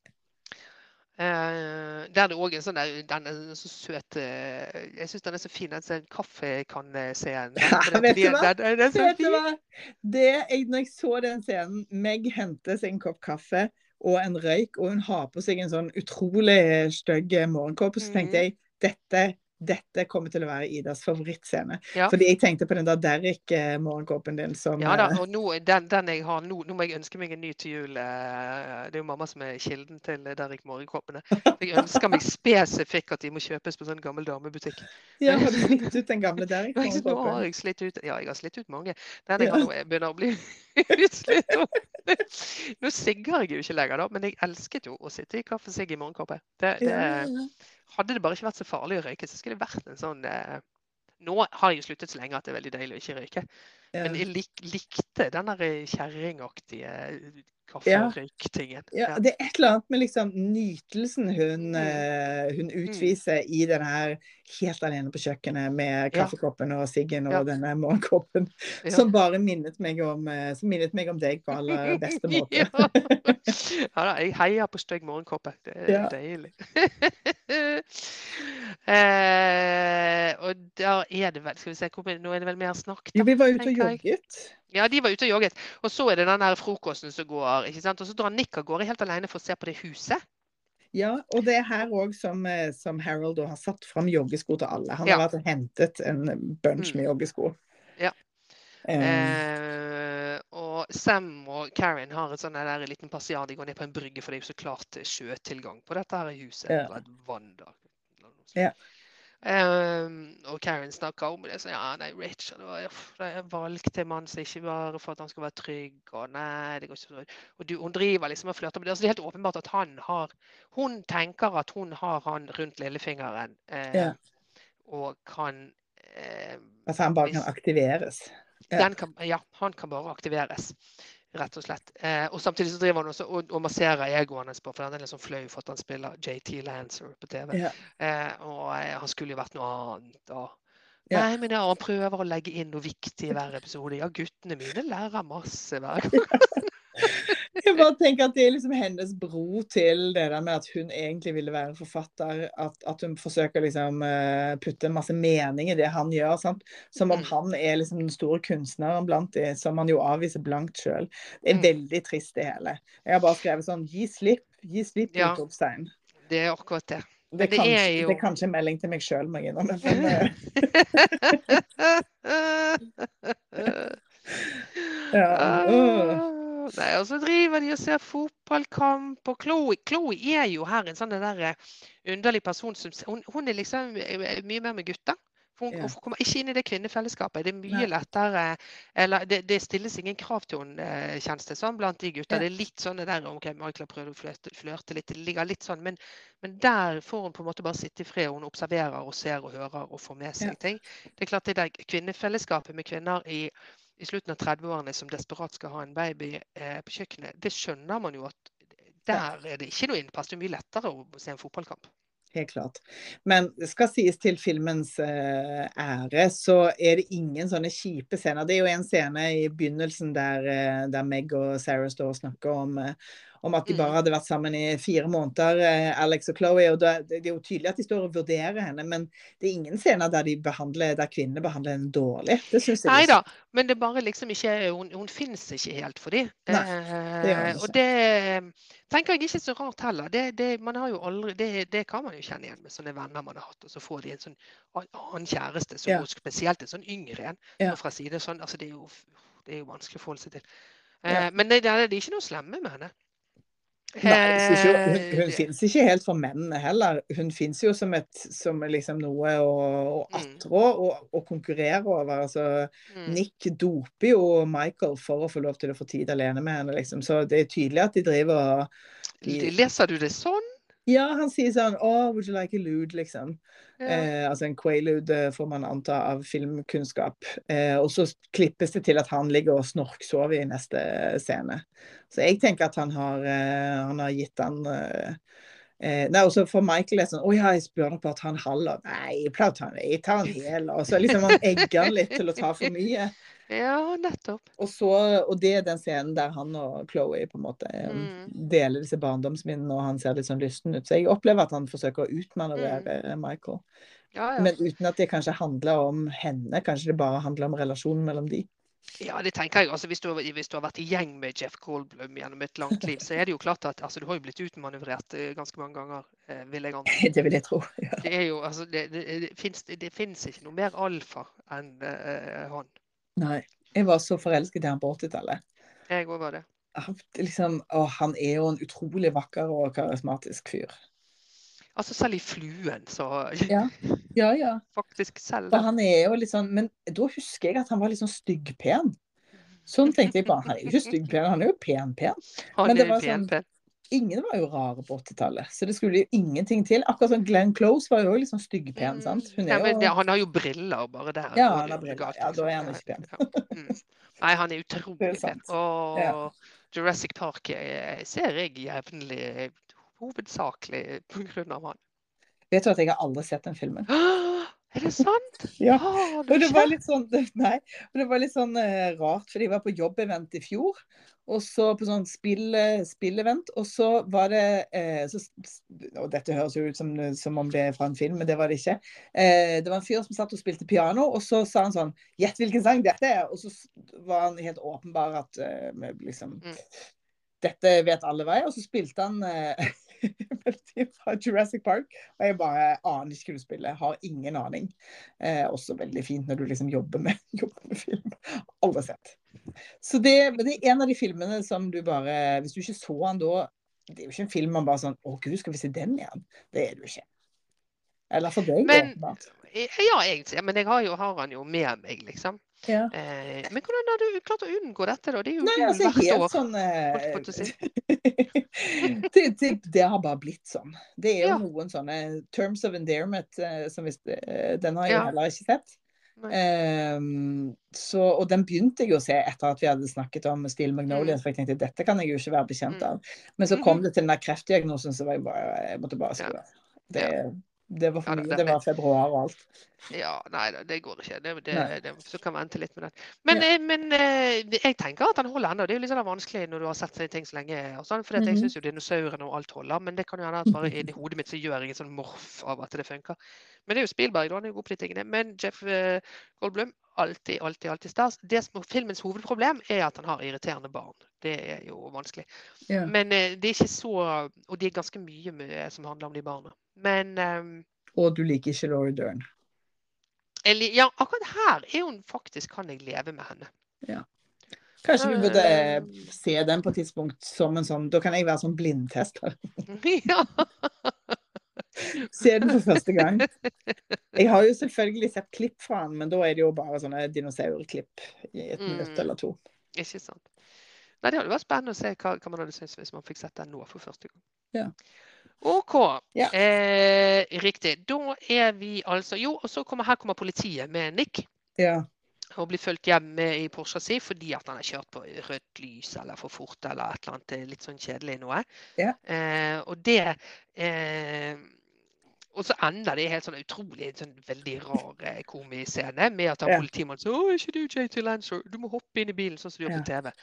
Der er det òg en sånn der, den er så søt uh, Jeg syns den er så fin, den sånn kaffekannescenen. Ja, vet du hva? Den, den vet du hva? Det, når jeg så den scenen Meg henter seg en kopp kaffe og en røyk, og hun har på seg en sånn utrolig stygg morgenkåpe, så tenkte mm. jeg dette dette kommer til å være Idas favorittscene. Ja. Fordi jeg tenkte på den der Derrick-morgenkåpen din som Ja da, eh, og nå, den, den, jeg har nå, nå må jeg ønske meg en ny til jul. Eh, det er jo mamma som er kilden til Derrick-morgenkåpene. Jeg ønsker meg spesifikt at de må kjøpes på sånn gammel damebutikk. Ja, Har du slitt ut den gamle Derrick-morgenkåpen? Nå har jeg slitt ut Ja, jeg har slitt ut mange. Den jeg har nå, begynner å bli utslitt. Nå sigger jeg jo ikke lenger, da, men jeg elsket jo å sitte i kaffesigg i morgenkåpe. Det, det, hadde det bare ikke vært så farlig å røyke, så skulle det vært en sånn eh, Nå har jeg jo sluttet så lenge at det er veldig deilig å ikke røyke. Men jeg lik, likte den der kjerringaktige kafferøyktingen. Ja. ja. det er et eller annet med liksom nytelsen hun, mm. uh, hun mm. utviser mm. i den her helt alene på kjøkkenet med kaffekoppen og siggen og denne morgenkoppen, som bare minnet meg om, uh, som minnet meg om deg på aller beste måte. ja da, jeg heier på stygg morgenkoppe. Det er deilig. uh, og da er det vel Skal vi se, nå er det vel mer snakk? Jo, vi var ute og jogget. Ja, de var ute og jogget. Og så er det den der frokosten som går. ikke sant? Og så drar Nick av gårde helt alene for å se på det huset. Ja, og det er her òg som, eh, som, Harold har satt fram joggesko til alle. Han ja. har vært hentet en bunch med mm. joggesko. Ja. Um. Eh, og Sam og Karen har et sånn der liten passiar. De går ned på en brygge, for det er jo så klart sjøtilgang på dette her huset. Ja. Et vann da. Ja. Um, og Karen snakker om det. Så ja, nei, Rich det valgte mann som ikke bare for at han skal være trygg. Og nei, det går ikke så Og du, hun driver liksom og flørter med det. Altså, det er helt åpenbart at han har Hun tenker at hun har han rundt lillefingeren. Eh, ja. Og kan eh, Altså han bare kan aktiveres? Ja. Kan, ja, han kan bare aktiveres rett og slett. Eh, og samtidig så driver han også og, og masserer egoet hans på, for han er liksom flau for at han spiller JT Lancer på TV. Ja. Eh, og eh, han skulle jo vært noe annet. Og, ja. Nei, men ja, han prøver å legge inn noe viktig i hver episode. Ja, guttene mine lærer masse hver gang. Bare tenker at Det er liksom hennes bro til det der med at hun egentlig ville være forfatter. At, at hun forsøker liksom uh, putte masse mening i det han gjør. Sant? Som om mm. han er liksom den store kunstneren blant de, som han jo avviser blankt sjøl. Det er mm. veldig trist, det hele. Jeg har bare skrevet sånn Gi slipp, gi slipp, ja, Det er akkurat det. Det er, kanskje, er jo... det er, kanskje, en melding til meg sjøl, må jeg innrømme. ja. Uh. Nei, og så driver de og ser fotballkamp. Og Chloé, Chloé er jo her en sånn der eh, underlig person som hun, hun er liksom eh, mye mer med gutter. For hun, Ja. hun kommer ikke inn i det kvinnefellesskapet. Det er mye Nei. lettere Eller det, det stilles ingen krav til henne, eh, kjennes det som, blant de gutta. Ja. Det er litt sånn det der OK, Michael har prøvd å flørte, flørte litt, det ligger litt sånn, men, men der får hun på en måte bare sitte i fred. Hun observerer og ser og hører og får med seg Ja. ting. Det er klart det der kvinnefellesskapet med kvinner i, i slutten av 30-årene som desperat skal ha en baby eh, på kjøkkenet, det skjønner man jo at der er det ikke noe innpass. Det er mye lettere å se en fotballkamp. Helt klart. Men det skal sies til filmens eh, ære, så er det ingen sånne kjipe scener. Det er jo en scene i begynnelsen der, eh, der Meg og Sarah står og snakker om, eh, om at de bare Mm. hadde vært sammen i fire måneder, eh, Alex og Chloé. Og det det er jo tydelig at de står og vurderer henne, men det er ingen scener der, de behandler, der kvinnene behandler henne dårlig. Det syns jeg Nei da, men det er bare liksom ikke Hun, hun finnes ikke helt for dem. Nei, det gjør hun ikke. og det tenker jeg ikke er så rart heller. Det, det, man har jo aldri, det, det kan man jo kjenne igjen med sånne venner man har hatt, og så får de en sånn annen kjæreste, så, Ja. spesielt en sånn yngre en. Ja. Fra side, sånn, altså det, er jo, det er jo vanskelig å forholde seg til. Ja. Eh, men det, det er ikke noe slemme med henne. Nei, ikke, hun, Eh, hun finnes ikke helt for mennene heller. Hun finnes jo som, et, som liksom noe å, å Mm. attrå og, og konkurrere over. Altså, mm. Nick doper jo Michael for å få lov til å få tid alene med henne, liksom. Så det er tydelig at de driver og de, Leser du det sånn? Ja, han sier sånn Oh, would you like a lude, liksom. Ja. Eh, altså en quaalude eh, får man anta av filmkunnskap. Eh, og så klippes det til at han ligger og snorksover i neste scene. Så jeg tenker at han har, eh, han har gitt han eh, eh, Nei, og så for Michael er det sånn Å ja, jeg spør deg på at han halver. Nei, jeg pleier å tar en hel. Og så liksom han egger han litt til å ta for mye. Ja, nettopp. Og, så, og det er den scenen der han og Chloé på en måte eh, Mm. deler disse barndomsminnene, og han ser litt sånn lysten ut. Så jeg opplever at han forsøker å utmanøvrere mm. Michael. Ja, ja. Men uten at det kanskje handler om henne, kanskje det bare handler om relasjonen mellom de. Ja, det tenker jeg. Altså, hvis, du, hvis du har vært i gjeng med Jeff Goldblum gjennom et langt liv, så er det jo klart at altså, du har jo blitt utmanøvrert eh, ganske mange ganger, eh, vil jeg anta. Det vil jeg tro. Ja. Det er jo, altså, det, det, det, finnes, det finnes ikke noe mer alfa enn uh, han. Nei. Jeg var så forelsket i han på 80-tallet. Jeg òg var det. Han, liksom, å, han er jo en utrolig vakker og karismatisk fyr. Altså selv i Fluen, så Ja. Ja, ja. faktisk selv han sånn Men da husker jeg at han var litt sånn styggpen. Sånn tenkte jeg på. Han er jo ikke styggpen, han er jo pen-pen. Han men er var pen, sånn- pen. Ingen var jo rare på 80-tallet, så det skulle jo ingenting til. Akkurat som Glenn Close var jo også litt sånn styggpen, sant? Hun Mm. Ja, er men, jo han har jo briller bare der. Ja, han har briller. Ja, da er han ikke pen. Mm. Nei, han er utrolig er pen. Og Ja. Jurassic Park eh, ser jeg jevnlig hovedsakelig pga. han. Vet du at jeg har aldri sett den filmen? Er det sant? Ja. Har det Og det var litt sånn, nei, og det var litt sånn eh, rart, fordi jeg var på jobbevent i fjor. Og så på sånn spill, spillevent, og så var det eh, så, Og dette høres jo ut som, som om det er fra en film, men det var det ikke. Eh, det var en fyr som satt og spilte piano, og så sa han sånn Gjett hvilken sang dette er! Og så var han helt åpenbar at eh, liksom Mm. Dette vet alle vei. Og så spilte han eh, fra Jurassic Park, og jeg bare aner ikke spiller. Har ingen aning. Eh, også veldig fint når du liksom jobber med, jobber med film. Aldri sett. Så det, det er en av de filmene som du bare Hvis du ikke så den da Det er jo ikke en film man bare sånn Å, gud, skal vi se den igjen? Det er det jo ikke. Eller for deg, Men- åpenbart. Ja, egentlig. Men jeg har, jo, har han jo med meg, liksom. Ja. Eh, men hvordan har du klart å unngå dette, da? Det er jo Nei, altså hvert år. sånn eh, det, det, det har bare blitt sånn. Det er jo Ja. noen sånne terms of endearment eh, som hvis eh, Den har jeg Ja. heller ikke sett. Ehm, så, og den begynte jeg å se etter at vi hadde snakket om Steel Magnolias, for jeg tenkte dette kan jeg jo ikke være bekjent Mm. av. Men så kom Mhm. det til den der kreftdiagnosen, så var jeg bare, jeg måtte bare skru av. Det, det var for mye. Ja, det- Det var februar og alt. Ja, nei da, det går ikke. Det, det, det, så kan vi vente litt med den. Men, Ja. eh, men eh, jeg tenker at han holder ennå. Det er jo litt sånn vanskelig når du har sett ting så lenge. Sånn, for jeg Mhm. syns jo dinosaurene og alt holder. Men det kan jo hende at bare inni hodet mitt så gjør jeg en sånn morf av at det funker. Men det er jo Spielberg. Han er jo god på de tingene. Men Jeff eh, Goldblum, alltid, alltid, alltid stas. Det som er filmens hovedproblem er at han har irriterende barn. Det er jo vanskelig. Yeah. Men eh, det er ikke så Og det er ganske mye med, som handler om de barna. Men um, Og du liker ikke Laura Dern. Eller, ja, akkurat her er hun faktisk Kan jeg leve med henne? Ja. Kanskje vi burde se den på et tidspunkt som en sånn Da kan jeg være sånn blindtester. Ja. Se den for første gang. Jeg har jo selvfølgelig sett klipp fra den, men da er det jo bare sånne dinosaurklipp i et Mm. minutt eller to. Ikke sant. Nei, Det hadde vært spennende å se hva, hva man hadde syntes hvis man fikk sett den nå for første gang. Ja. OK. Ja. Eh, riktig. Da er vi altså Jo, og så kommer, her kommer politiet med Nick. Ja. og blir fulgt hjem i Porscha si fordi at han har kjørt på rødt lys eller for fort eller et eller annet litt sånn kjedelig noe. Ja. Eh, og det eh, Og så ender det i helt sånn utrolig sånn veldig rar eh, komiscene med at han Ja. politimannen sier 'Å, ikke du JT Lancer? Du må hoppe inn i bilen sånn som du gjør på TV'.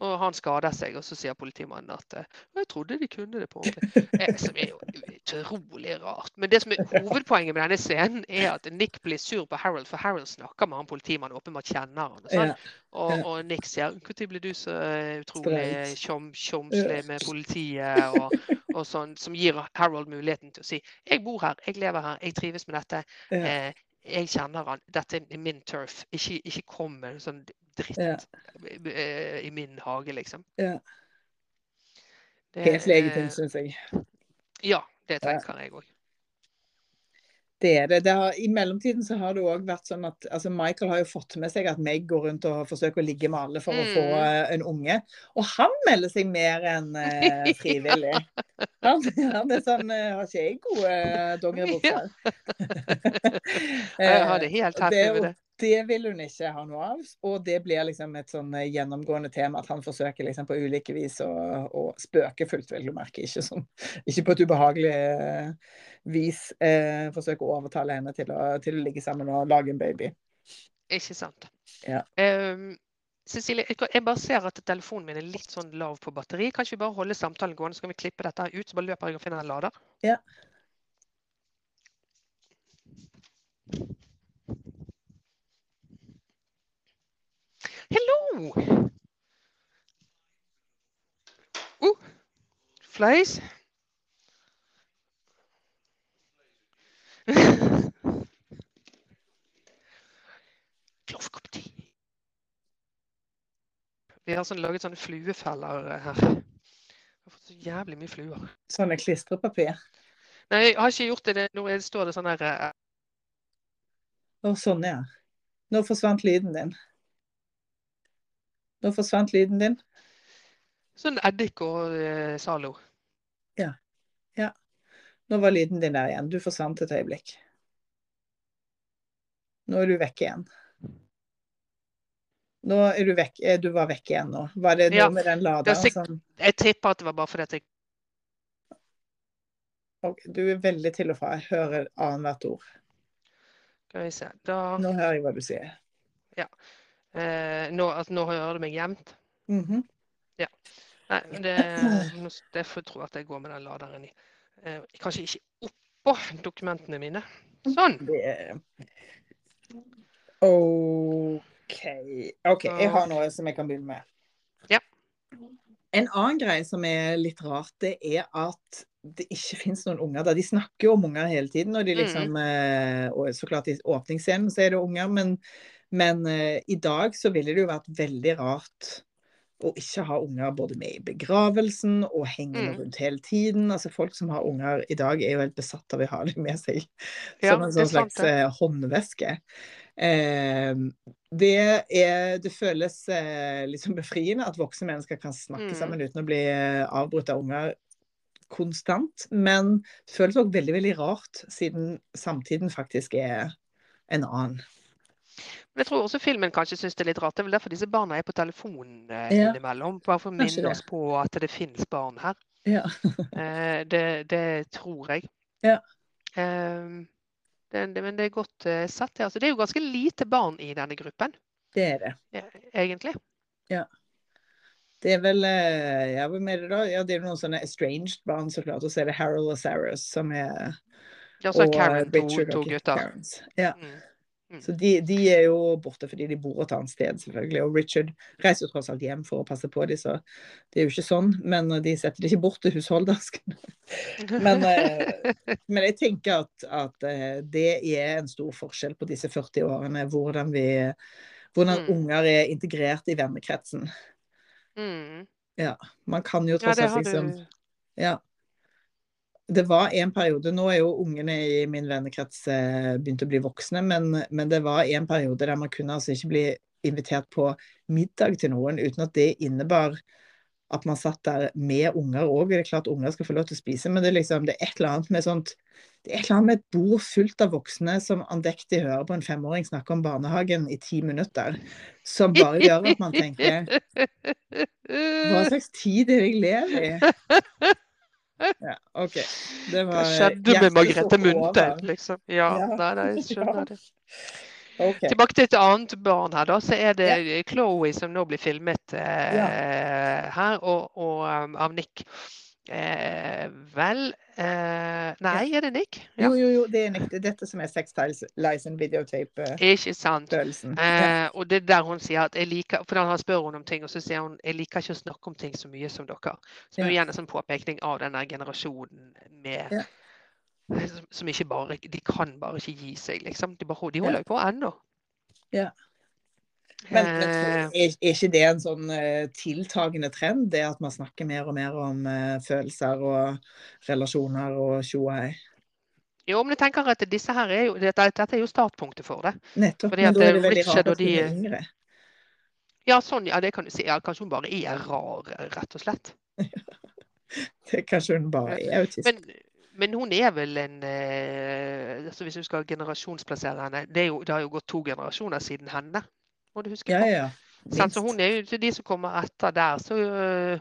Og han skader seg, og så sier politimannen at eh, 'Jeg trodde de kunne det på ordentlig'. Eh, som er jo utrolig rart. Men det som er hovedpoenget med denne scenen, er at Nick blir sur på Harold, for Harold snakker med han politimannen åpenbart kjenner han. Og, sånn. og, og Nick sier 'Når ble du så utrolig tjomslig med politiet?' Og, og sånn, som gir Harold muligheten til å si 'Jeg bor her, jeg lever her, jeg trives med dette'. ja. Eh, jeg kjenner han. Dette er min turf. Ikke, ikke kom med sånn dritt Ja. eh, i min hage, liksom. Ja. Helt legitimt, syns jeg. Ja, det tenker jeg òg. Det er det. det har, I mellomtiden så har det òg vært sånn at altså Michael har jo fått med seg at Meg går rundt og forsøker å ligge med alle for å få Mm. eh, en unge. Og han melder seg mer enn eh, frivillig. Han, han er sånn eh, Har ikke jeg gode uh, dongeribukser? Jeg har det helt happy med det. Det vil hun ikke ha noe av. Og det blir liksom et sånn eh, gjennomgående tema at han forsøker liksom på ulike vis å, å spøkefullt, vil du merke. Ikke, sånn, ikke på et ubehagelig eh, vis eh, forsøke å overtale henne til å, til å ligge sammen og lage en baby. Ikke sant. Ja. Um, Cecilie, jeg jeg bare ser at telefonen min er litt sånn lav på batteri. Kan ikke vi bare holde samtalen gående, så kan vi klippe dette her ut? Så bare løper jeg og finner en lader. Ja. Hello! Oh, flies. Vi har sånn, laget sånne fluefeller her. Vi har fått så jævlig mye fluer. Sånne klistrepapir. Nei, jeg har ikke gjort det. Nå står det sånn her eh, Å, sånn, ja. Nå forsvant lyden din. Nå forsvant lyden din. Sånn eddik og eh, Zalo. Nå var lyden din der igjen. Du forsvant et øyeblikk. Nå er du vekk igjen. Nå er du vekk. eh, Du var vekk igjen nå. Var det noe Ja, med den er laderen sikk- som Jeg tipper at det var bare fordi at jeg Ok, Du er veldig til og fra. Jeg hører annethvert ord. Skal vi se. Da Nå hører jeg hva du sier. Eh, nå, altså, nå hører du meg jevnt. ja Nei, men det, det får jeg tro at jeg går med den laderen i. Eh, kanskje ikke oppå dokumentene mine. Sånn. Er OK. OK, jeg har noe som jeg kan begynne med. Ja. En annen greie som er litt rart, det er at det ikke finnes noen unger der. De snakker jo om unger hele tiden, og de liksom eh, Og så klart i åpningsscenen så er det unger, men, men eh, i dag så ville det jo vært veldig rart å ikke ha unger både med i begravelsen og hengende Mm. rundt hele tiden. Altså Folk som har unger i dag, er jo helt besatt av å ha dem med seg Ja, som en sånn slags eh, håndveske. Eh, det, er, det føles eh, sånn befriende at voksne mennesker kan snakke Mm. sammen uten å bli eh, avbrutt av unger konstant. Men det føles òg veldig, veldig rart, siden samtiden faktisk er en annen. Men jeg tror også filmen kanskje syns det er litt rart. Det er vel derfor disse barna er på telefonen eh, Ja. innimellom. Bare for å minne oss på at det finnes barn her. Ja. Eh, det, det tror jeg. Ja. Um, det, det, men det er godt eh, sett. det. Altså, det er jo ganske lite barn i denne gruppen, Det er det. Egentlig. egentlig. Det er vel Ja, er det da? Ja, det er noen sånne estranged barn, så klart. Og så er det Harold og Sarah som er Ja, så er Karen eh, to, Richard to gutter. Karens. Ja. Mm. Mm. Så de, de er jo borte fordi de bor et annet sted, selvfølgelig. Og Richard reiser jo tross alt hjem for å passe på dem, så det er jo ikke sånn. Men de setter det ikke bort til husholdersken. Men, eh, men jeg tenker at, at eh, det er en stor forskjell på disse 40 årene, hvordan vi hvordan Mm. unger er integrert i vennekretsen. Mm. Man kan jo Ja, tross alt har liksom du. Ja. Det var en periode Nå er jo ungene i min vennekrets eh, begynt å bli voksne, men, men det var en periode der man kunne altså ikke bli invitert på middag til noen uten at det innebar at man satt der med unger òg. Det er klart unger skal få lov til å spise, men det er liksom det er et eller annet med sånt det er et eller annet med et bord fullt av voksne som andektig hører på en femåring snakke om barnehagen i ti minutter, som bare gjør at man tenker Hva slags tid er det jeg lever i? Ja, OK. Det Hva var skjedde med Margrethe tok Munthe? Liksom? Ja, Ja. nei, nei, jeg skjønner det. Okay. Tilbake til et annet barn her, da. Så er det Chloé som nå blir filmet eh, her, og, og um, av Nick. Eh, vel eh, Nei, er det Nick? Ja. Jo, jo, jo, det er nektig. Dette som er Sextiles License Videotape-følelsen. Sant. Eh, og det er der hun sier at jeg liker For han spør hun om ting, og så sier hun jeg liker ikke å snakke om ting så mye som dere. Som Ja. er en sånn påpekning av denne generasjonen med Ja. som, som ikke bare De kan bare ikke gi seg, liksom. De, bare, de holder jo på ennå. Ja. Men, men er, er ikke det en sånn eh, tiltagende trend, det at man snakker mer og mer om eh, følelser og relasjoner og tjo og hei? jo, men jeg tenker at disse her er jo Dette, dette er jo startpunktet for det. Nettopp. Fordi Men da er det veldig rart at de er yngre. Ja, sånn, ja, det kan du si. Ja, kanskje hun bare er rar, rett og slett. Det, kanskje hun bare er autist. Men, men hun er vel en eh, altså Hvis du skal generasjonsplassere henne Det, er jo, det har jo gått to generasjoner siden henne, må du huske ja, på. ja, ja. Så hun er jo til de som kommer etter der, så øh,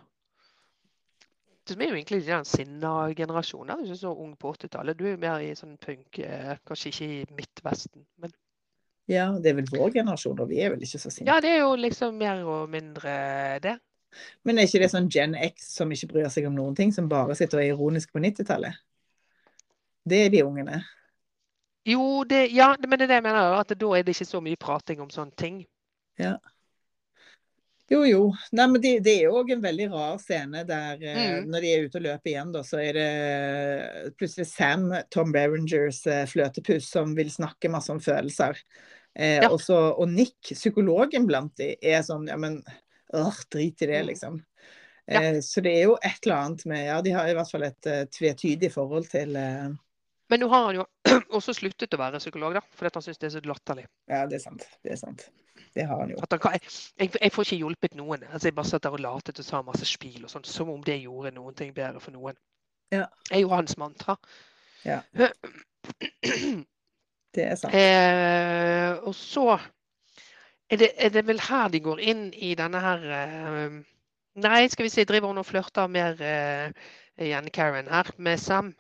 Det er jo egentlig den sinna-generasjonen. Du er ikke så ung på 80-tallet. Du er jo mer i sånn punk, eh, kanskje ikke i Midtvesten. Men Ja, det er vel vår generasjon, og vi er vel ikke så sinna. ja, det er jo liksom mer og mindre det. Men er ikke det sånn Gen X som ikke bryr seg om noen ting, som bare sitter og er ironisk på 90-tallet? Det er de ungene. Jo, det, ja, men det er det jeg mener, at da er det ikke så mye prating om sånne ting. Jo, jo. Nei, men det, det er jo òg en veldig rar scene der eh, Mm. når de er ute og løper igjen, da, så er det plutselig Sam, Tom Berengers fløtepus, fløtepuss, som vil snakke masse om følelser. Eh, Ja. også, og Nick, psykologen blant de, er sånn Ja, men øh, drit i det, Mm. liksom. Ja. Eh, så det er jo et eller annet med Ja, de har i hvert fall et uh, tvetydig forhold til uh... Men nå har han jo også sluttet å være psykolog, da, fordi han syns det er så latterlig. Ja, det er sant. Det er sant. Det har han jo. Han jeg, jeg får ikke hjulpet noen. Altså, jeg bare satt der og latet og sa masse spil og sånn, som om det gjorde noen ting bedre for noen. Ja. Det er jo hans mantra. Ja. Det er sant. Eh, og så er det, er det vel her de går inn i denne her eh, Nei, skal vi si, driver hun og flørter mer eh, igjen, Karen, her, med Sam.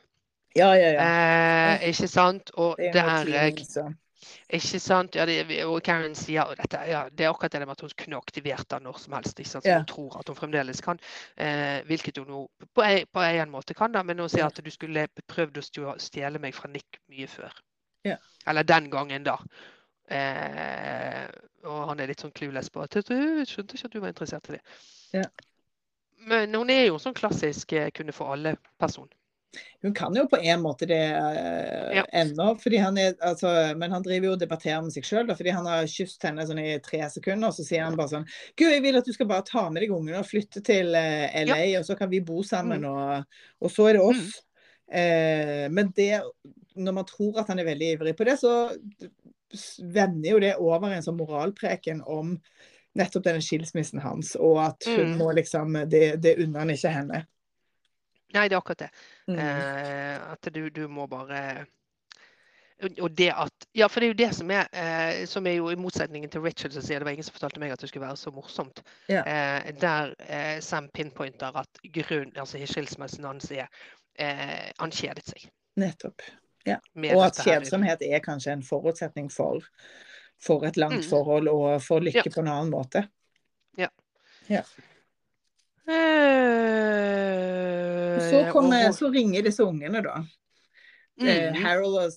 Ja, ja, ja. Eh, ikke sant? Og Det er det noe er eh. Ikke sant? Ja, det, og Karen sier dette, ja, det er akkurat det med at hun kunne aktivert den når som helst. Ikke sant? Så Ja. Hun tror at hun fremdeles kan, eh, hvilket hun på, en- på en måte kan, da, men hun sier at du skulle prøvd å stjele meg fra Nick mye før. Ja. Eller den gangen, da. Eh, og han er litt sånn clueless på at du skjønte ikke at du var interessert i det. Ja. Men hun er jo sånn klassisk eh, kunne for alle-person. Hun kan jo på en måte det uh, Ja. ennå, han er, altså, men han driver jo og debatterer med seg sjøl. Fordi han har kysset henne sånn i tre sekunder, og så sier han bare sånn Gud, jeg vil at du skal bare ta med deg ungene og flytte til uh, LA, og så kan vi bo sammen, Mm. og, og så er det oss. Eh, men det, når man tror at han er veldig ivrig på det, så vender jo det over en sånn moralpreken om nettopp denne skilsmissen hans, og at hun Mm. må liksom Det, det unner han ikke henne. Nei, det er akkurat det. Mm. Eh, at du, du må bare og- det at Ja, for det er jo det som er eh, Som er jo i motsetningen til Richard som sier det var ingen som fortalte meg at det skulle være så morsomt. Ja. Eh, der eh, Sam pinpointer at grunn, altså skilsmissen hans er eh, Han kjedet seg. Nettopp. Ja. Og at kjedsomhet er kanskje en forutsetning for, for et langt Mm. forhold og for lykke Ja. på en annen måte. Og Eh, så, kommer, så ringer disse ungene, da. Eh, Mm. Harold og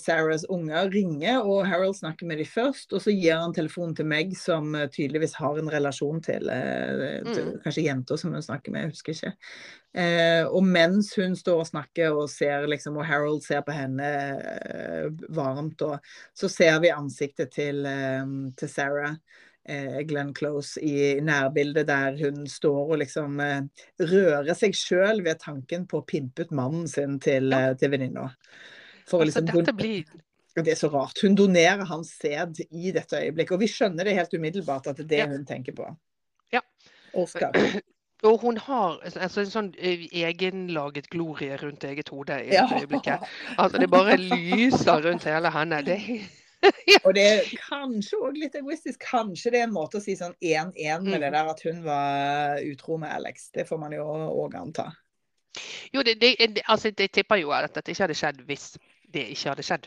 Sarahs unger ringer, og Harold snakker med dem først. Og så gir han telefonen til Meg, som eh, tydeligvis har en relasjon til, eh, til Mm. kanskje jenter som hun snakker med, jeg husker ikke. Eh, og mens hun står og snakker, og, ser, liksom, og Harold ser på henne varmt, og så ser vi ansiktet til, til Sarah. Eh, Glenn Close i nærbildet der hun står og liksom eh, rører seg sjøl ved tanken på å pimpe ut mannen sin til, Ja. eh, til venninna. Altså, liksom blir Det er så rart. Hun donerer hans sæd i dette øyeblikket, og vi skjønner det helt umiddelbart at det er det Ja. hun tenker på. Ja. Oscar. Og hun har altså, en sånn egenlaget glorie rundt eget hode i Ja. dette øyeblikket. Altså, det bare lyser rundt hele henne. Det, Og det er kanskje òg litt egoistisk. Kanskje det er en måte å si sånn 1-1 med Mm. det der at hun var utro med Alex. Det får man jo òg anta. jo, det, det, det, altså, jeg tipper jo at dette ikke hadde skjedd hvis det ikke hadde skjedd.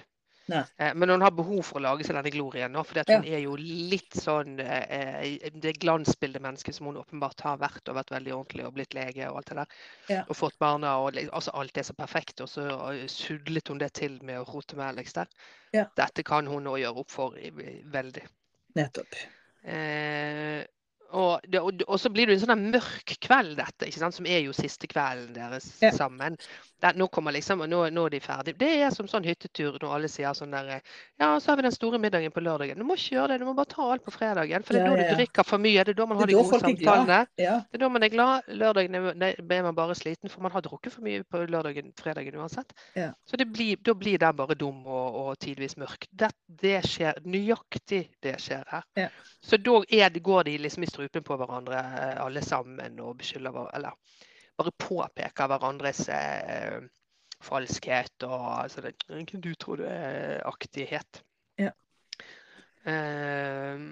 Eh, Men hun har behov for å lage seg denne glorien nå, for hun er jo litt sånn eh, det glansbildet mennesket som hun åpenbart har vært, og vært veldig ordentlig og blitt lege og alt det der. Ja. Og fått barna og altså alt er så perfekt, og så sudlet hun det til med å rote med Alex der. Ja. Dette kan hun nå gjøre opp for veldig. Nettopp. Eh, og, det, og, og så blir det en sånn mørk kveld, dette, ikke sant? som er jo siste kvelden deres Ja. sammen. Der, nå kommer liksom, og nå, nå er de ferdige. Det er som sånn hyttetur når alle sier sånn der Ja, så har vi den store middagen på lørdagen. Du må ikke gjøre det, du må bare ta alt på fredagen. For det er Ja, da du ja. drikker for mye. Det er da man har de gode samtalene. Det er da man er glad. Lørdagen er, er man bare sliten, for man har drukket for mye på lørdagen, fredagen uansett. Ja. Så det blir, da blir den bare dum og, og tidvis mørk. Det, det skjer nøyaktig det skjer her. Ja. Så da er det, går de liksom i strupen på hverandre eh, alle sammen og beskylder Eller bare påpeker hverandres eh, falskhet og altså det, du tror du er-aktighet. Ja. Eh,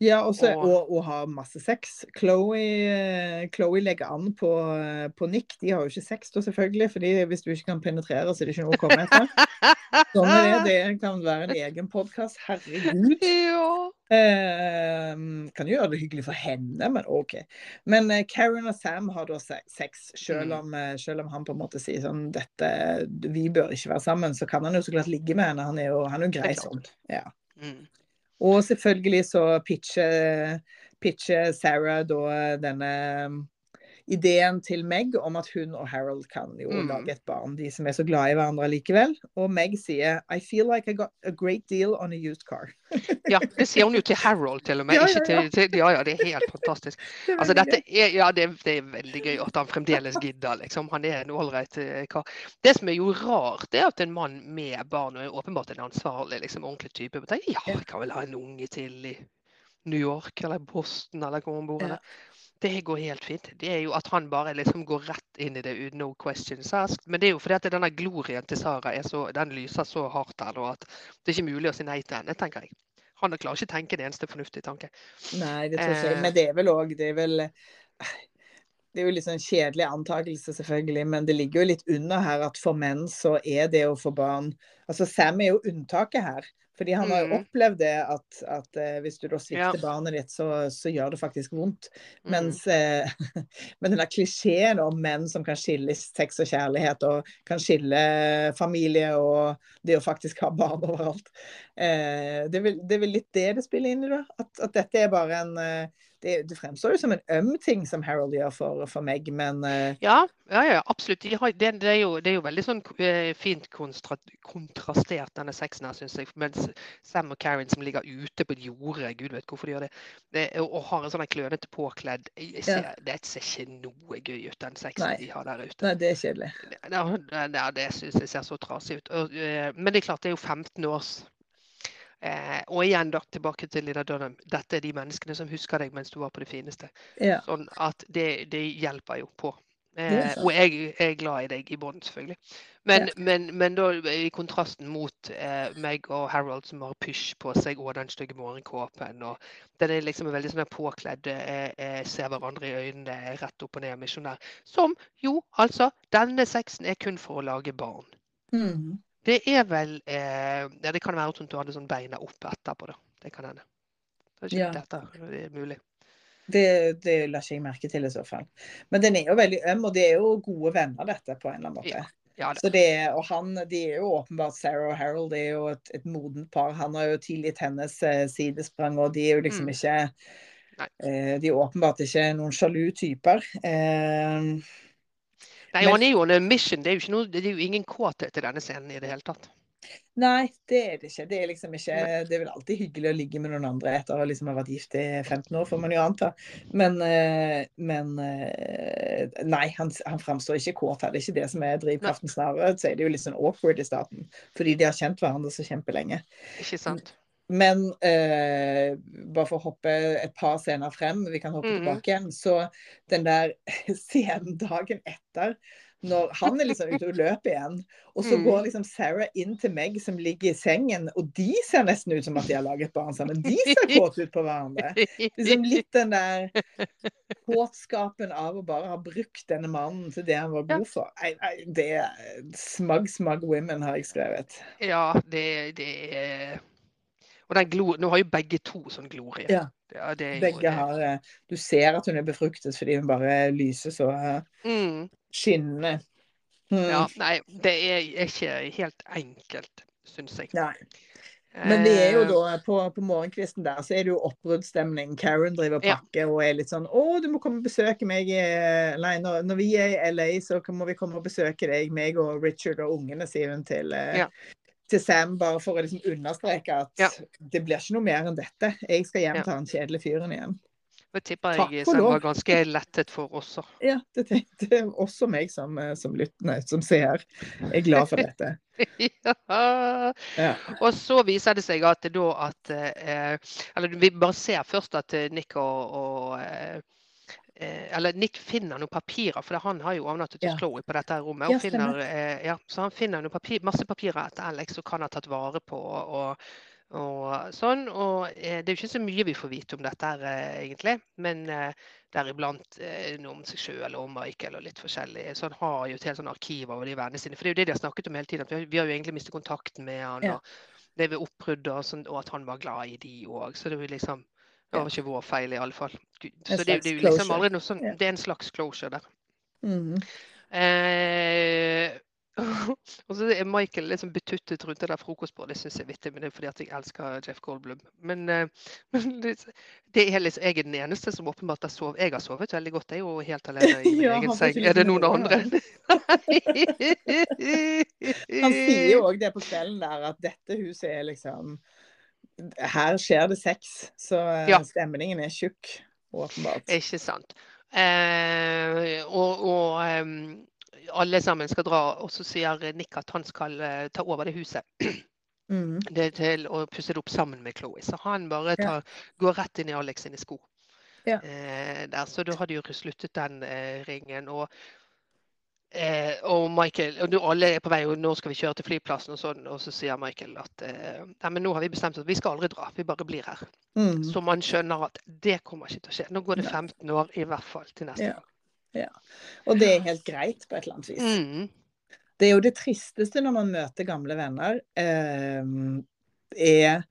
Ja, også, Og- og, og ha masse sex. Chloe, eh, Chloe legger an på, eh, på Nick. De har jo ikke sex, da, selvfølgelig. fordi hvis du ikke kan penetrere, så er det ikke noe å komme etter. Sånn er det. Det kan være en egen podkast. Herregud. ja. Eh, kan jo gjøre det hyggelig for henne, men OK. Men eh, Karen og Sam har da sex, selv Mm. om, selv om han på en måte sier sånn dette, Vi bør ikke være sammen. Så kan han jo så klart ligge med henne. Han er jo, han er jo grei sånn. Ja. Mm. Og selvfølgelig så pitcher, pitcher Sarah da denne ideen til Meg om at hun og Harold kan jo Mm. lage et barn, de som er så glad i hverandre likevel. Og Meg sier I feel like I got a great deal on a used car. Ja, det sier hun jo til Harold til og med. Ja, Ikke ja, ja. til, til, ja, ja, det er helt fantastisk. Det er Altså, dette er, ja, det, det er veldig gøy at han fremdeles gidder. liksom. Han er en ålreit eh, kar. Det som er jo rart, det er at en mann med barn, og er åpenbart en ansvarlig, liksom, ordentlig type, tenker ja, jeg kan vel ha en unge til i New York eller Boston eller hvor han bor. Ja. Det går helt fint. Det er jo at han bare liksom går rett inn i det uten no questions asked. Men det er jo fordi at denne glorien til Sara så, den lyser så hardt her at det er ikke mulig å si nei til henne, tenker jeg. Han klarer ikke å tenke en eneste fornuftig tanke. Nei, det tror jeg. Eh. Men det er vel òg Det er vel det er jo litt sånn kjedelig antakelse, selvfølgelig, men det ligger jo litt under her at for menn så er det å få barn Altså Sam er jo unntaket her. Fordi han har jo Mm. opplevd det at, at eh, hvis du da svikter Ja. barnet ditt, så, så gjør det faktisk vondt. Mm. Mens eh, Men den der klisjeen om menn som kan skille sex og kjærlighet, og kan skille familie og det å faktisk ha barn overalt, eh, det er vel litt det det spiller inn i, da. At, at dette er bare en eh, det, det fremstår jo som en øm ting som Harold gjør for, for meg, men uh... Ja, ja, ja absolutt. De har, det, det, er jo, det er jo veldig sånn eh, fint konstra, kontrastert, denne sexen her, syns jeg. Mens Sam og Karen som ligger ute på et jorde, gud vet hvorfor de gjør det, og, og har en sånn klønete påkledd ser, Det ser ikke noe gøy ut, den sexen Nei. de har der ute. nei, det er kjedelig. Ja, det, det, syns jeg ser så trasig ut. Eh, men det er klart, det er jo 15 års eh, Og igjen, da, tilbake til Lina Dunham. Dette er de menneskene som husker deg mens du var på det fineste. Ja. Sånn at det, det hjelper jo på. Eh, og jeg er glad i deg i bånn, selvfølgelig. Men, men, men da i kontrasten mot eh, meg og Harold som har pysj på seg og den stygge morgenkåpen. og Den er liksom veldig sånn påkledd, eh, eh, ser hverandre i øynene, rett opp og ned, misjonær. Som jo, altså, denne sexen er kun for å lage barn. Mhm. Det er vel eh, Ja, det kan være at hun hadde sånn beina opp etterpå, da. Det kan hende. Det er ikke Ja. dette det er mulig. Det, det la ikke jeg merke til i så fall. Men den er jo veldig øm, og det er jo gode venner, dette, på en eller annen måte. Ja. Ja det. Så det, og han, de er jo åpenbart Sarah og Harold er jo et, et modent par. Han har jo tilgitt hennes eh, sidesprang, og de er jo liksom Mm. ikke eh, De er åpenbart ikke noen sjalu typer. Eh, Nei, Men- han er jo on a mission. Det er jo, noe, det er jo ingen kåthet i denne scenen i det hele tatt. Nei, det er det ikke. Det er liksom ikke Det er vel alltid hyggelig å ligge med noen andre etter å liksom ha vært gift i 15 år, får man jo anta. Men, eh, men eh, Nei, han, han framstår ikke kåt her. Det er ikke det som er drivkraften. Snarere så er det jo litt sånn awkward i starten. Fordi de har kjent hverandre så kjempelenge. Ikke sant. Men eh, bare for å hoppe et par scener frem, vi kan hoppe Mhm. tilbake igjen, så den der scenen dagen etter når han er liksom ute og løper igjen, og så Mm. går liksom Sarah inn til Meg som ligger i sengen, og de ser nesten ut som at de har laget barn sammen. De ser kåte ut på hverandre. Liksom litt den der kåtskapen av å bare ha brukt denne mannen til det han var god for. Nei, nei, det er smug, smug women, har jeg skrevet. Ja, det, det er Og den glo... Nå har jo begge to sånn glorie. Ja. Ja, Begge har eh, Du ser at hun er befruktet fordi hun bare lyser så eh, mm. skinnende. Mm. Ja, nei, det er ikke helt enkelt, syns jeg. Nei. Men det er jo Eh, da på, på morgenkvisten der, så er det jo oppbruddsstemning. Karen driver og Ja. og er litt sånn 'Å, du må komme og besøke meg Nei, når, når vi er i LA, så må vi komme og besøke deg, meg og Richard og ungene', sier hun til, eh, Ja. Til Sam, bare for å liksom understreke at Ja. det blir ikke noe mer enn dette. Jeg skal hjem til han kjedelige fyren igjen. Det tipper jeg Sam var ganske lettet for også. Ja, det tenkte også meg som, eh, som lyttende, som seer. Jeg er glad for dette. ja. Ja. Og så viser det seg at da at eh, Eller vi bare ser først at Nick og, og eh, Eller Nick finner noen papirer, for han har jo overnattet hos Ja. Chloé på dette rommet. Ja, finner, eh, ja, så han finner papir, masse papirer etter Alex som han har tatt vare på. og og sånn, og eh, Det er jo ikke så mye vi får vite om dette, eh, egentlig, men eh, deriblant eh, noe om seg sjøl og om Michael og litt forskjellig. Så han har jo et helt sånn arkiv over de vennene sine. For det er jo det de har snakket om hele tiden. at Vi har, jo egentlig mistet kontakten med han. Ja. og Det ved oppbrudd og, sånn, og at han var glad i de òg. Så det er jo liksom Det var ikke vår feil, i alle fall. Så det, det er jo liksom aldri noe sånn Det er en slags closure der. Mm. Eh, og så er Michael liksom betuttet rundt det der frokostbordet. Det syns jeg er vittig, men det er fordi at jeg elsker Jeff Goldblum. Men, eh, men det, det er liksom, jeg er den eneste som åpenbart har sovet. Jeg har sovet veldig godt. Jeg er jo helt alene i min Ja, egen seng. Er det noen andre? Han sier jo òg det på kvelden der, at dette huset er liksom Her skjer det sex. Så eh, Ja. stemningen er tjukk, åpenbart. Ikke sant. Eh, og og um, alle sammen skal dra, og så sier Nick at han skal uh, ta over det huset. Mm. det til å pusse det opp sammen med Chloé. Så han bare Ja. går rett inn i Alex sine sko. Ja. Eh, der, så da hadde jo sluttet den eh, ringen. Og, eh, og Michael og nå alle er på vei, og nå skal vi kjøre til flyplassen, og sånn, og så sier Michael at eh, nei, men nå har vi bestemt oss, vi skal aldri dra, vi bare blir her. Mm. Så man skjønner at det kommer ikke til å skje. Nå går det 15 år i hvert fall til neste Ja. gang. Og det er helt greit, på et eller annet vis. Mm. Det er jo det tristeste når man møter gamle venner, eh, er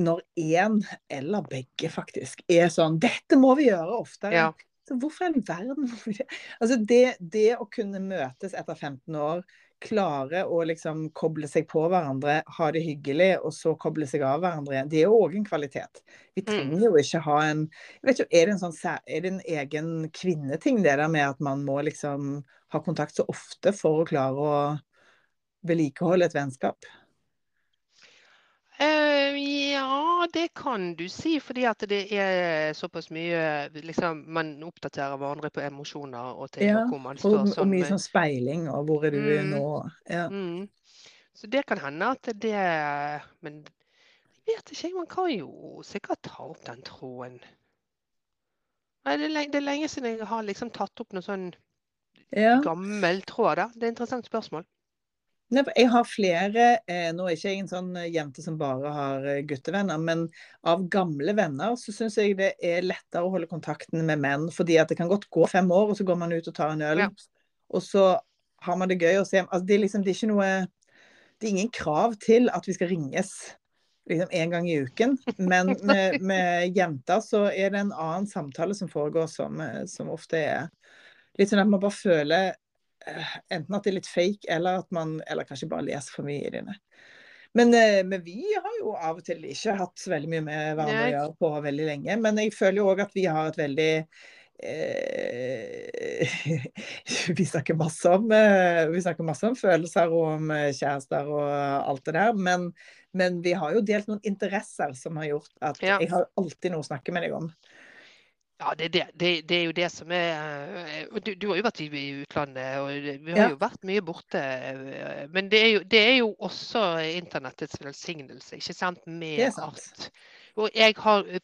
når én, eller begge faktisk, er sånn 'Dette må vi gjøre oftere'. Ja. Så hvorfor i all verden? Altså det, det å kunne møtes etter 15 år, klare å liksom koble seg på hverandre, ha det hyggelig, og så koble seg av hverandre igjen, det er jo òg en kvalitet. Vi Mm. trenger jo ikke ha en jeg vet ikke, Er det en sånn er det en egen kvinneting, det der med at man må liksom ha kontakt så ofte for å klare å vedlikeholde et vennskap? Eh, ja, det kan du si, fordi at det er såpass mye liksom, Man oppdaterer hverandre på emosjoner og ting. Ja, og Og, står og sånn mye sånn speiling, og hvor er du Mm. nå? Ja. Mm. Så det kan hende at det Men jeg vet ikke, man kan jo sikkert ta opp den tråden. Nei, det, er lenge, det er lenge siden jeg har liksom tatt opp noe sånn ja. gammel tråd. da. Det er et interessant spørsmål. Jeg har flere eh, Nå er ikke jeg en sånn eh, jente som bare har eh, guttevenner, men av gamle venner så syns jeg det er lettere å holde kontakten med menn. Fordi at det kan godt gå fem år, og så går man ut og tar en øl. Ja. Og så har man det gøy å se altså, det, er liksom, det er noe Det er ingen krav til at vi skal ringes liksom en gang i uken. Men med, med jenter så er det en annen samtale som foregår, som, som ofte er litt sånn at man bare føler enten at det er litt fake, eller at man eller kanskje bare leser for mye i dine. Men, eh, men vi har jo av og til ikke hatt så veldig mye med hverandre å gjøre på veldig lenge. Men jeg føler jo òg at vi har et veldig eh, vi, snakker masse om, eh, vi snakker masse om følelser og om eh, kjærester og alt det der. Men, men, vi har jo delt noen interesser som har gjort at ja. jeg har alltid noe å snakke med deg om. Ja, det, det, det, det, er jo det som er du, du, har jo vært i, utlandet, og vi har ja. jo vært mye borte. Men det er jo, er jo også internettets velsignelse, ikke sant? Med at og jeg har eh,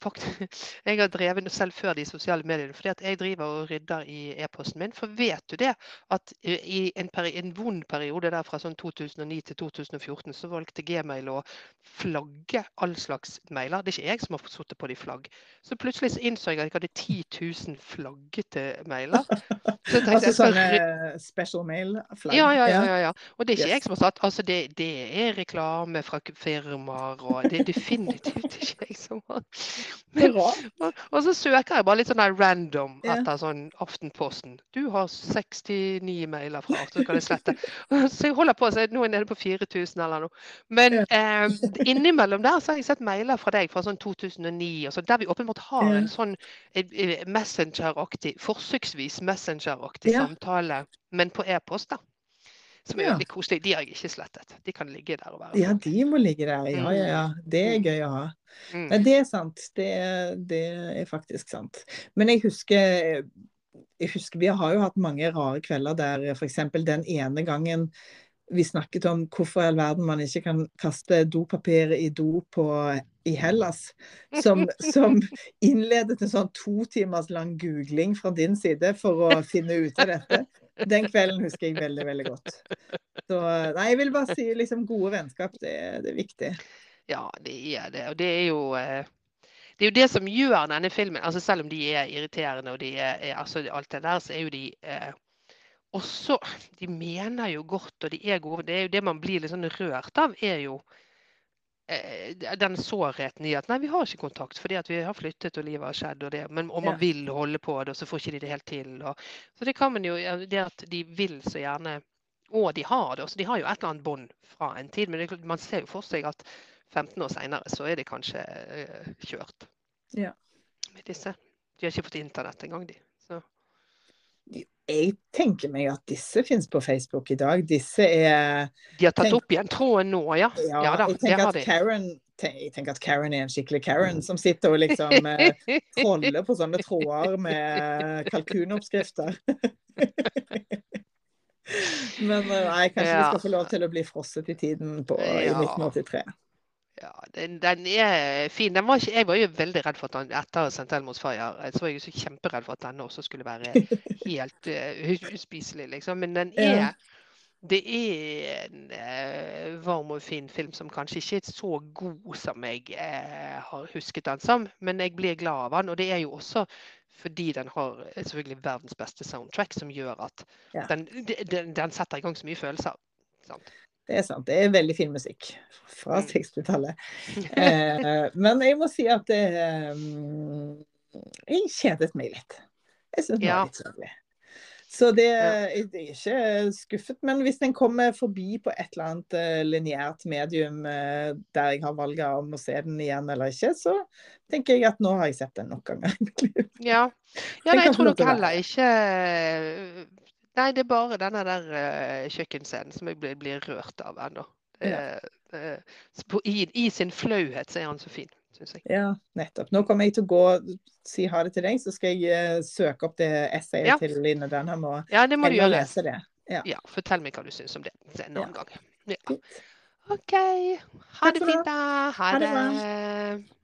jeg har drevet selv før de sosiale mediene, fordi at jeg driver og rydder i e-posten min. For vet du det, at eh, i en, en vond periode der fra sånn 2009 til 2014, så valgte Gmail å flagge all slags mailer. Det er ikke jeg som har sittet på de flagg. Så plutselig så innså jeg at jeg hadde 10 000 flaggete mailer. Så altså sånne special mail-flagg? Ja, ja, ja, ja, Og det er ikke yes. jeg som har satt. Altså det, det er reklame fra firmaer, og det er definitivt ikke jeg liksom. Men, og, og, så søker jeg bare litt sånn random etter sånn Aftenposten. Du har 69 mailer fra så kan jeg slette. Så jeg holder på, så nå er jeg nede på 4000 eller noe. Men eh, innimellom der så har jeg sett mailer fra deg fra sånn 2009, så, der vi åpenbart har en sånn Messenger-aktig, forsøksvis messengeraktig samtale, men på e-post. da. Som er veldig koselig. De har jeg ikke slettet. De kan ligge der og være Ja, de må ligge der. Ja, ja, ja. Det er mm. gøy å ha. Mm. Men det er sant. Det, det, er faktisk sant. Men jeg husker, jeg husker Vi har jo hatt mange rare kvelder der f.eks. den ene gangen vi snakket om hvorfor i all verden man ikke kan kaste dopapir i do på, i Hellas. Som, som innledet en sånn to timers lang googling fra din side for å finne ut av dette. Den kvelden husker jeg veldig, veldig godt. Så nei, jeg vil bare si liksom gode vennskap, det, det er viktig. Ja, det er det. Og det er jo eh, det er jo det som gjør denne filmen altså Selv om de er irriterende og de er, altså alt det der, så er jo de eh, også De mener jo godt, og de er gode. Det er jo det man blir litt sånn rørt av, er jo den sårheten i at nei, vi har ikke kontakt fordi at vi har flyttet og livet har skjedd. Og, det, men, og man ja. vil holde på det, og så får ikke de det helt til. Og, så det kan man jo, det at de vil så gjerne Og de har det. Også, de har jo et eller annet bånd fra en tid. Men det, man ser jo for seg at 15 år seinere så er det kanskje uh, kjørt. Ja. Med disse. De har ikke fått internett engang, de. Jeg tenker meg at disse finnes på Facebook i dag. Disse er De har tatt tenk... opp igjen tråden nå, ja. Ja, ja da, jeg tenker Karen jeg tenker at Karen er en skikkelig Karen som sitter og liksom eh, troller på sånne tråder med kalkunoppskrifter. Men eh, nei, kanskje ja. vi skal få lov til å bli frosset i tiden på, i 1983. Ja, den, den, er fin. Den var ikke, jeg var jo veldig redd for at den etter St. mot Fire så var jeg jo så kjemperedd for at denne også skulle være helt uh, uspiselig, liksom. Men den er ja. Det er en uh, varm og fin film som kanskje ikke er så god som jeg uh, har husket den som, men jeg blir glad av den. Og det er jo også fordi den har selvfølgelig verdens beste soundtrack, som gjør at ja. den, den, den, setter i gang så mye følelser. Sant? Det er sant. Det er veldig fin musikk fra 60-tallet. Mm. Eh, men jeg må si at det, eh, jeg kjedet meg litt. Jeg syns det var litt kjedelig. Så det, jeg er ikke skuffet. Men hvis den kommer forbi på et eller annet uh, lineært medium uh, der jeg har valget om å se den igjen eller ikke, så tenker jeg at nå har jeg sett den nok ganger i mitt liv. Ja, ja nei, jeg tror nok heller ikke Nei, det er bare denne der uh, kjøkkenscenen som jeg blir, blir rørt av ennå. Ja. Uh, i, I, sin flauhet så er han så fin, syns jeg. Ja, nettopp. Nå kommer jeg til å gå og si ha det til deg, så skal jeg søke opp det essayet ja. til Line Dunham og ja, det må du gjøre. lese det. Ja. ja. fortell meg hva du syns om det en annen gang. Ja. OK. Ha det fint, da. Ha, ha det